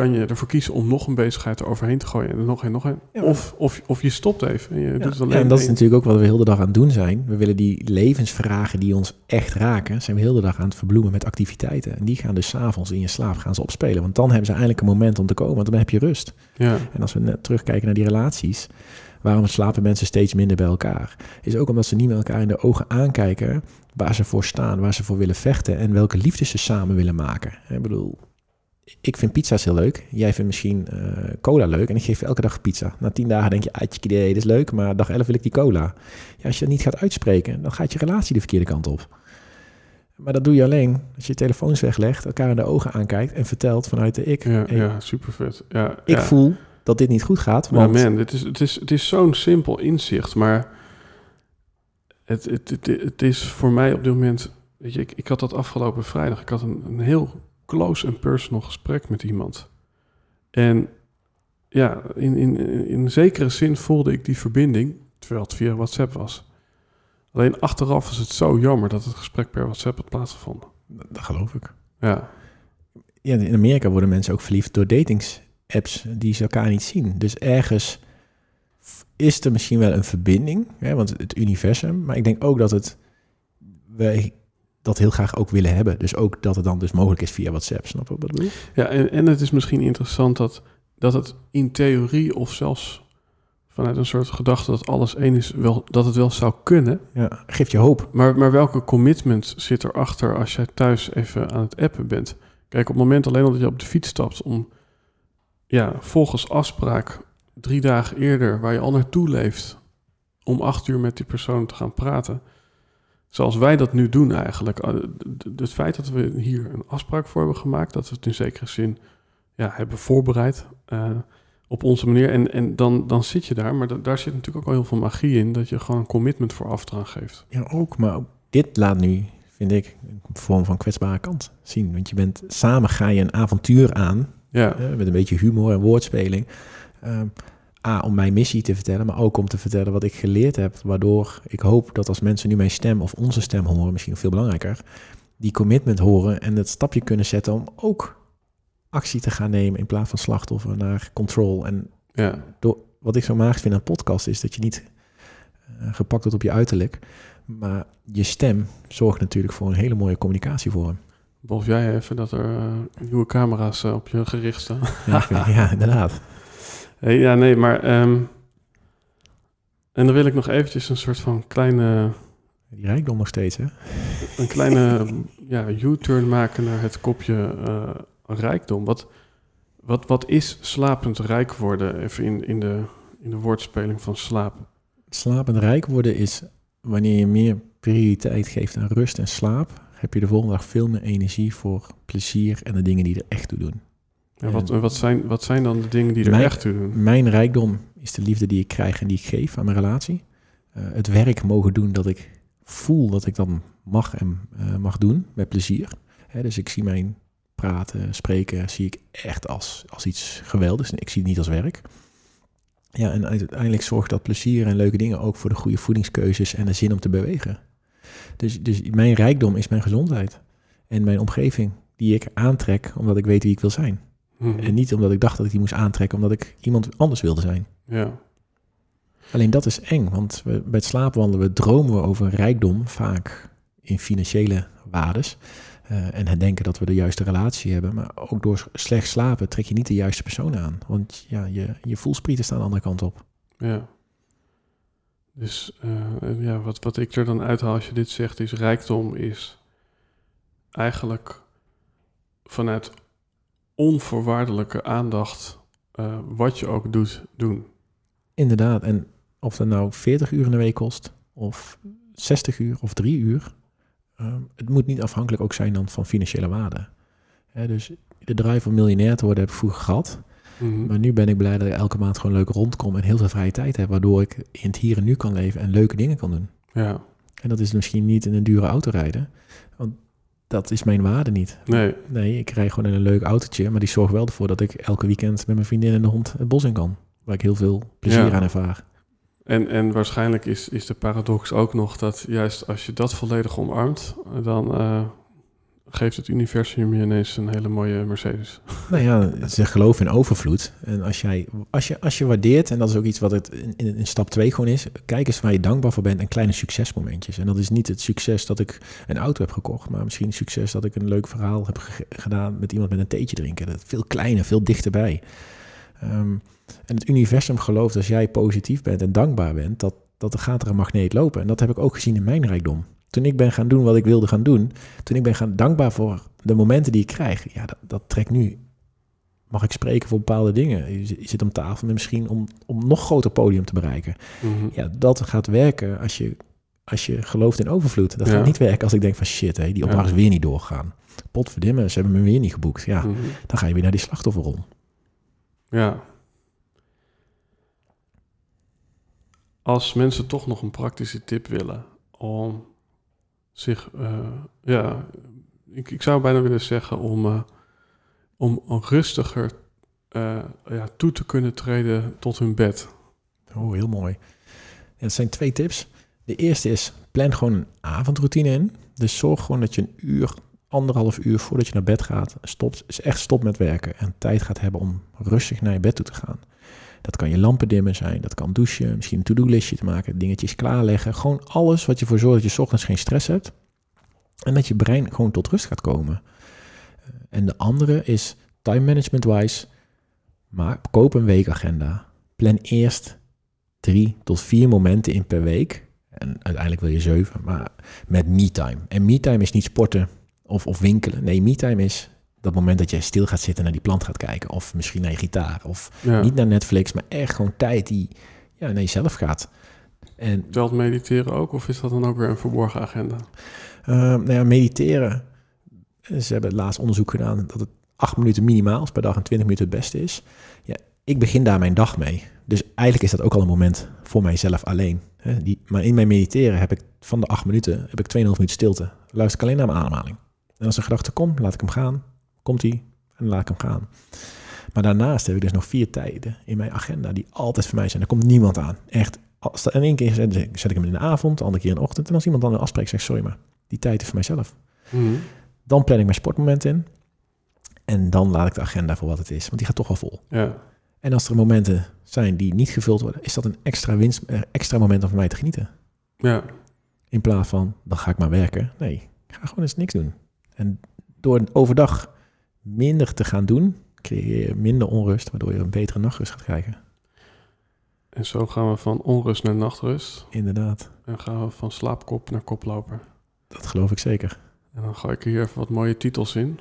kan je ervoor kiezen om nog een bezigheid eroverheen te gooien en er nog een, nog een. Ja. Of, of, of je stopt even en je Ja, doet het alleen. ja, en dat is natuurlijk ook wat we heel de dag aan het doen zijn. We willen die levensvragen die ons echt raken, zijn we heel de dag aan het verbloemen met activiteiten. En die gaan dus s'avonds in je slaap gaan ze opspelen. Want dan hebben ze eindelijk een moment om te komen, want dan heb je rust. Ja, En als we net terugkijken naar die relaties, waarom slapen mensen steeds minder bij elkaar? Is ook omdat ze niet met elkaar in de ogen aankijken waar ze voor staan, waar ze voor willen vechten en welke liefdes ze samen willen maken. Ik bedoel, ik vind pizza's heel leuk. Jij vindt misschien eh, cola leuk en ik geef elke dag pizza. Na tien dagen denk je, ah, idee, dit is leuk, maar dag 11 wil ik die cola. Ja, als je dat niet gaat uitspreken, dan gaat je relatie de verkeerde kant op. Maar dat doe je alleen als je je telefoons weglegt, elkaar in de ogen aankijkt en vertelt vanuit de ik. ja, hey, ja super vet. Ja, Ik ja. voel dat dit niet goed gaat, want man, dit is, het is, het is zo'n simpel inzicht, maar het, het, het, het is voor mij op dit moment... Weet je, ik, ik had dat afgelopen vrijdag. Ik had een, een heel close en personal gesprek met iemand. En ja, in, in, in zekere zin voelde ik die verbinding, terwijl het via WhatsApp was. Alleen achteraf is het zo jammer dat het gesprek per WhatsApp had plaatsgevonden. dat geloof ik. Ja, Ja, in Amerika worden mensen ook verliefd door datingsapps die ze elkaar niet zien. Dus ergens is er misschien wel een verbinding, hè, want het universum. Maar ik denk ook dat het wij dat heel graag ook willen hebben. Dus ook dat het dan dus mogelijk is via WhatsApp. Snap je wat ik bedoel? Ja, en, en het is misschien interessant dat, dat het in theorie of zelfs vanuit een soort gedachte dat alles één is, wel, dat het wel zou kunnen. Ja, geeft je hoop. Maar, maar welke commitment zit erachter als jij thuis even aan het appen bent? Kijk, op het moment alleen al dat je op de fiets stapt om, ja, volgens afspraak drie dagen eerder, waar je al naartoe leeft, om acht uur met die persoon te gaan praten. Zoals wij dat nu doen eigenlijk. Eh, Het feit dat we hier een afspraak voor hebben gemaakt, dat we het in zekere zin ja, hebben voorbereid eh, op onze manier. En, en dan, dan zit je daar, maar da- daar zit natuurlijk ook al heel veel magie in, dat je gewoon een commitment voor aftraan geeft. Ja, ook. Maar ook dit laat nu, vind ik, een vorm van kwetsbare kant zien. Want je bent samen ga je een avontuur aan Ja, Eh, met een beetje humor en woordspeling. Ehm, A, om mijn missie te vertellen, maar ook om te vertellen wat ik geleerd heb. Waardoor ik hoop dat als mensen nu mijn stem of onze stem horen, misschien veel belangrijker, die commitment horen en het stapje kunnen zetten om ook actie te gaan nemen in plaats van slachtoffer naar control. En ja, door, wat ik zo magisch vind aan podcast is dat je niet eh, gepakt wordt op je uiterlijk, maar je stem zorgt natuurlijk voor een hele mooie communicatievorm. Beloof jij even dat er eh, nieuwe camera's eh, op je gericht staan? Ja, vind- ja inderdaad. Hey, ja, nee, maar... ehm, en dan wil ik nog eventjes een soort van kleine, Die rijkdom nog steeds, hè? een kleine (laughs) ja, U-turn maken naar het kopje eh, rijkdom. Wat, wat, wat is slapend rijk worden? Even in, in, de, in de woordspeling van slaap. Slapend rijk worden is wanneer je meer prioriteit geeft aan rust en slaap, heb je de volgende dag veel meer energie voor plezier en de dingen die er echt toe doen. En wat, wat, zijn, wat zijn dan de dingen die er Mijn- echt toe doen? Mijn rijkdom is de liefde die ik krijg en die ik geef aan mijn relatie. Eh, het werk mogen doen dat ik voel dat ik dan mag en eh, mag doen met plezier. Hè, dus ik zie mijn praten, spreken, zie ik echt als, als iets geweldigs. Ik zie het niet als werk. Ja, en uiteindelijk zorgt dat plezier en leuke dingen ook voor de goede voedingskeuzes en de zin om te bewegen. Dus, dus mijn rijkdom is mijn gezondheid en mijn omgeving die ik aantrek omdat ik weet wie ik wil zijn. Mhm. En niet omdat ik dacht dat ik die moest aantrekken, omdat ik iemand anders wilde zijn. Ja, Alleen dat is eng, want we, bij het slaapwandelen we dromen we over rijkdom vaak in financiële waardes. eh, en het denken dat we de juiste relatie hebben. Maar ook door slecht slapen trek je niet de juiste persoon aan. Want ja, je, je voelsprieten staan de andere kant op. Ja. Dus eh, ja, wat, wat ik er dan uithaal als je dit zegt, is rijkdom is eigenlijk vanuit onvoorwaardelijke aandacht eh, wat je ook doet, doen. Inderdaad. En of dat nou 40 uur in de week kost, of 60 uur, of 3 uur. ehm, het moet niet afhankelijk ook zijn dan van financiële waarde. Hè, dus de drive om miljonair te worden heb ik vroeger gehad. Mhm. Maar nu ben ik blij dat ik elke maand gewoon leuk rondkom en heel veel vrije tijd heb. Waardoor ik in het hier en nu kan leven en leuke dingen kan doen. Ja, En dat is misschien niet in een dure auto rijden. Want dat is mijn waarde niet. nee, Nee, ik rij gewoon in een leuk autootje. Maar die zorgt wel ervoor dat ik elke weekend met mijn vriendin en de hond het bos in kan. Waar ik heel veel plezier Ja. aan ervaar. En, en waarschijnlijk is, is de paradox ook nog dat juist als je dat volledig omarmt, dan eh, geeft het universum je ineens een hele mooie Mercedes. (laughs) Nou ja, ze geloven in overvloed. En als, jij, als, je, als je waardeert, en dat is ook iets wat het in, in, stap 2 gewoon is, kijk eens waar je dankbaar voor bent en kleine succesmomentjes. En dat is niet het succes dat ik een auto heb gekocht, maar misschien succes dat ik een leuk verhaal heb ge- gedaan met iemand met een theetje drinken. Dat veel kleiner, veel dichterbij. Ehm, en het universum gelooft als jij positief bent en dankbaar bent, dat, dat er gaat er een magneet lopen. En dat heb ik ook gezien in mijn rijkdom. Toen ik ben gaan doen wat ik wilde gaan doen, toen ik ben gaan dankbaar voor de momenten die ik krijg, ja, dat, dat trekt nu mag ik spreken voor bepaalde dingen. Je zit- je zit om tafel met misschien om, om nog groter podium te bereiken. Mhm. Ja, dat gaat werken als je, als je gelooft in overvloed. Dat Ja. gaat niet werken als ik denk van shit, hé, die opdracht Ja. is weer niet doorgegaan. Potverdimme, ze hebben me weer niet geboekt. Ja, Mhm. dan ga je weer naar die slachtofferrol. Ja. Als mensen toch nog een praktische tip willen om zich, eh, ja, ik, ik zou bijna willen zeggen om, eh, om rustiger eh, ja, toe te kunnen treden tot hun bed. Oh, heel mooi. Dat zijn twee tips. De eerste is, plan gewoon een avondroutine in. Dus zorg gewoon dat je een uur, anderhalf uur voordat je naar bed gaat, stopt, is echt stop met werken en tijd gaat hebben om rustig naar je bed toe te gaan. Dat kan je lampen dimmen zijn, dat kan douchen, misschien een to-do-listje te maken, dingetjes klaarleggen. Gewoon alles wat je ervoor zorgt dat je ochtends geen stress hebt. En dat je brein gewoon tot rust gaat komen. Eh, En de andere is time management wise. Maar koop een weekagenda. Plan eerst drie tot vier momenten in per week. En uiteindelijk wil je zeven, maar met me-time. En me-time is niet sporten of, of winkelen. Nee, me-time is dat moment dat jij stil gaat zitten naar die plant gaat kijken. Of misschien naar je gitaar. Of Ja. niet naar Netflix, maar echt gewoon tijd die ja, naar jezelf gaat. En Telt mediteren ook, of is dat dan ook weer een verborgen agenda? eh, nou ja, mediteren. Ze hebben laatst onderzoek gedaan dat het acht minuten minimaal is per dag en 20 minuten het beste is. Ja, ik begin daar mijn dag mee. Dus eigenlijk is dat ook al een moment voor mijzelf alleen. Hè, die, maar in mijn mediteren heb ik van de acht minuten heb ik 2,5 minuten stilte. Luister ik alleen naar mijn ademhaling. En als een gedachte komt, laat ik hem gaan. Komt hij en laat ik hem gaan. Maar daarnaast heb ik dus nog vier tijden in mijn agenda die altijd voor mij zijn. Er komt niemand aan. Echt. Als in één keer zet, zet ik hem in de avond, de andere keer in de ochtend. En als iemand dan een afspraak zegt, sorry maar, die tijd is voor mijzelf. Mhm. Dan plan ik mijn sportmoment in. En dan laat ik de agenda voor wat het is. Want die gaat toch wel vol. Ja, En als er momenten zijn die niet gevuld worden, is dat een extra winst, eh, extra moment om van mij te genieten. ja, In plaats van, dan ga ik maar werken. Nee, ik ga gewoon eens niks doen. En door overdag minder te gaan doen, creëer je minder onrust, waardoor je een betere nachtrust gaat krijgen. en zo gaan we van onrust naar nachtrust. Inderdaad, En gaan we van slaapkop naar koploper. dat geloof ik zeker. En dan ga ik hier even wat mooie titels in.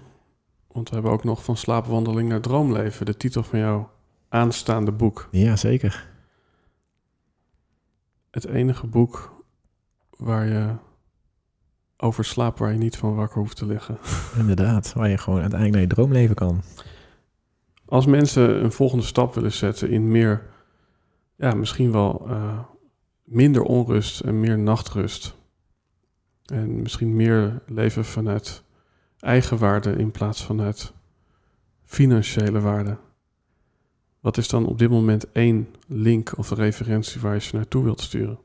Want we hebben ook nog van slaapwandeling naar droomleven. De titel van jouw aanstaande boek. Ja, zeker. Het enige boek waar je over slaapt waar je niet van wakker hoeft te liggen. (laughs) Inderdaad, waar je gewoon uiteindelijk naar je droomleven kan. Als mensen een volgende stap willen zetten in meer, ja, misschien wel eh, minder onrust en meer nachtrust. En misschien meer leven vanuit eigen waarde in plaats vanuit financiële waarde. Wat is dan op dit moment één link of referentie waar je ze naartoe wilt sturen?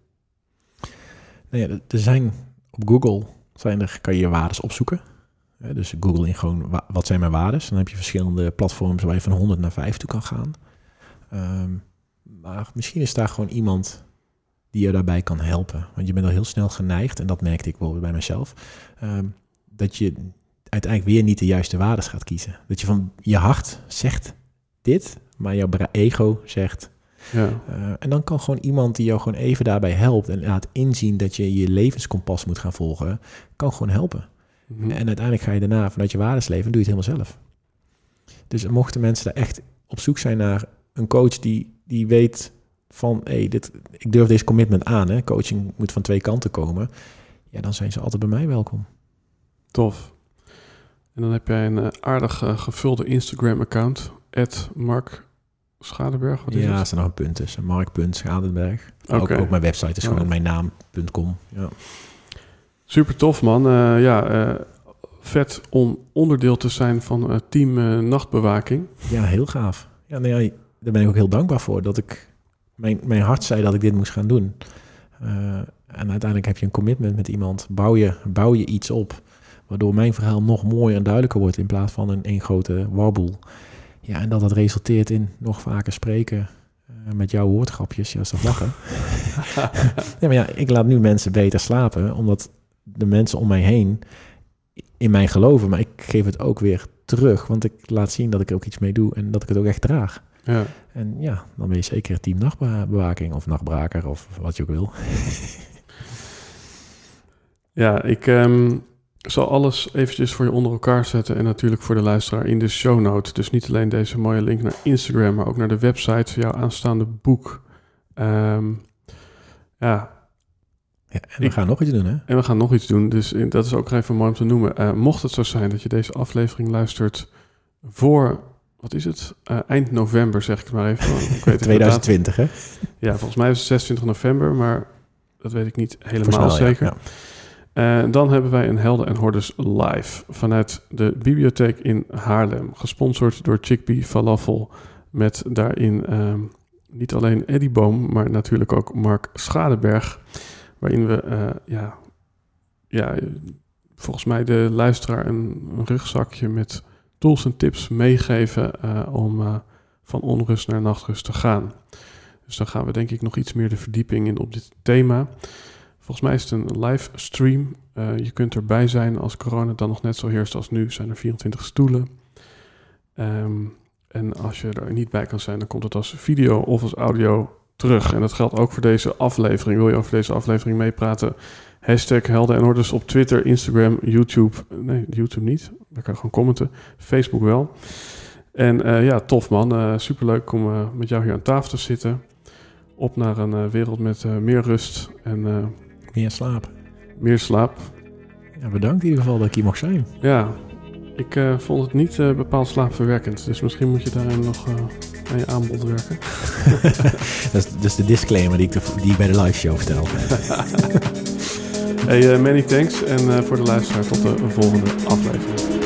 Nou ja, er zijn op Google zijn er, kan je je waardes opzoeken. Dus Google in gewoon wa- wat zijn mijn waardes. Dan heb je verschillende platforms waar je van 100 naar 5 toe kan gaan. Ehm, maar misschien is daar gewoon iemand die je daarbij kan helpen. Want je bent al heel snel geneigd, en dat merkte ik bijvoorbeeld bij mezelf, ehm, dat je uiteindelijk weer niet de juiste waardes gaat kiezen. Dat je van je hart zegt dit, maar jouw ego zegt. Ja. Uh, en dan kan gewoon iemand die jou gewoon even daarbij helpt en laat inzien dat je je levenskompas moet gaan volgen, kan gewoon helpen. Mhm. En uiteindelijk ga je daarna vanuit je waardes leven en doe je het helemaal zelf. Dus mochten mensen daar echt op zoek zijn naar een coach die, die weet van, hé, hey, dit, ik durf deze commitment aan. Hè? Coaching moet van twee kanten komen. Ja, dan zijn ze altijd bij mij welkom. Tof. En dan heb jij een uh, aardig uh, gevulde Instagram-account, Mark Schadeberg. Wat is ja, er zijn nog een punt tussen. Mark.schadenberg. Okay. Ook, ook mijn website is gewoon oh. mijn naam.com. Ja. Super tof, man. Uh, ja, vet om onderdeel te zijn van team nachtbewaking. Ja, heel gaaf. Ja, nee, daar ben ik ook heel dankbaar voor dat ik mijn, mijn hart zei dat ik dit moest gaan doen. En uiteindelijk heb je een commitment met iemand, bouw je, bouw je iets op, waardoor mijn verhaal nog mooier en duidelijker wordt in plaats van een één grote warboel. Ja, en dat dat resulteert in nog vaker spreken uh, met jouw woordgrapjes. Ja, dat lachen? (laughs) ja, maar ja, ik laat nu mensen beter slapen, omdat de mensen om mij heen in mij geloven, maar ik geef het ook weer terug, want ik laat zien dat ik er ook iets mee doe en dat ik het ook echt draag. Ja. En ja, dan ben je zeker team nachtbewaking of nachtbraker of wat je ook wil. ja, ik um, zal alles eventjes voor je onder elkaar zetten en natuurlijk voor de luisteraar in de show notes. Dus niet alleen deze mooie link naar Instagram, maar ook naar de website voor jouw aanstaande boek. Um, ja, ja, en we gaan nog iets doen, hè? En we gaan nog iets doen, dus dat is ook even mooi om te noemen. Uh, mocht het zo zijn dat je deze aflevering luistert voor wat is het? Uh, eind november zeg ik maar even. Ik weet (laughs) 2020 hè? Ja, volgens mij is het 26 november, maar dat weet ik niet helemaal zeker. Ja, ja. Uh, dan hebben wij een Helden en Hordes live vanuit de bibliotheek in Haarlem. Gesponsord door Chickpea Falafel. Met daarin uh, niet alleen Eddie Boom, maar natuurlijk ook Mark Schadeberg. Waarin we, uh, ja, ja, volgens mij de luisteraar een, rugzakje met tools en tips meegeven uh, om van onrust naar nachtrust te gaan. Dus dan gaan we denk ik nog iets meer de verdieping in op dit thema. Volgens mij is het een livestream. Uh, je kunt erbij zijn als corona dan nog net zo heerst als nu. Zijn er 24 stoelen. Um, en als je er niet bij kan zijn, dan komt het als video of als audio terug. En dat geldt ook voor deze aflevering. Wil je over deze aflevering meepraten? Hashtag Helden en Orders op Twitter, Instagram, YouTube. Nee, YouTube niet. Daar kan je gewoon commenten. Facebook wel. En uh, ja, tof man. Uh, superleuk om met jou hier aan tafel te zitten. Op naar een wereld met meer rust en... meer slaap. Meer slaap. Ja, bedankt in ieder geval dat ik hier mag zijn. Ja, ik vond het niet bepaald slaapverwekkend. Dus misschien moet je daarin nog aan je aanbod werken. (laughs) dat, is, dus de disclaimer die ik, die ik bij de live show vertel. (laughs) Hey, many thanks. En voor de luisteraar tot de volgende aflevering.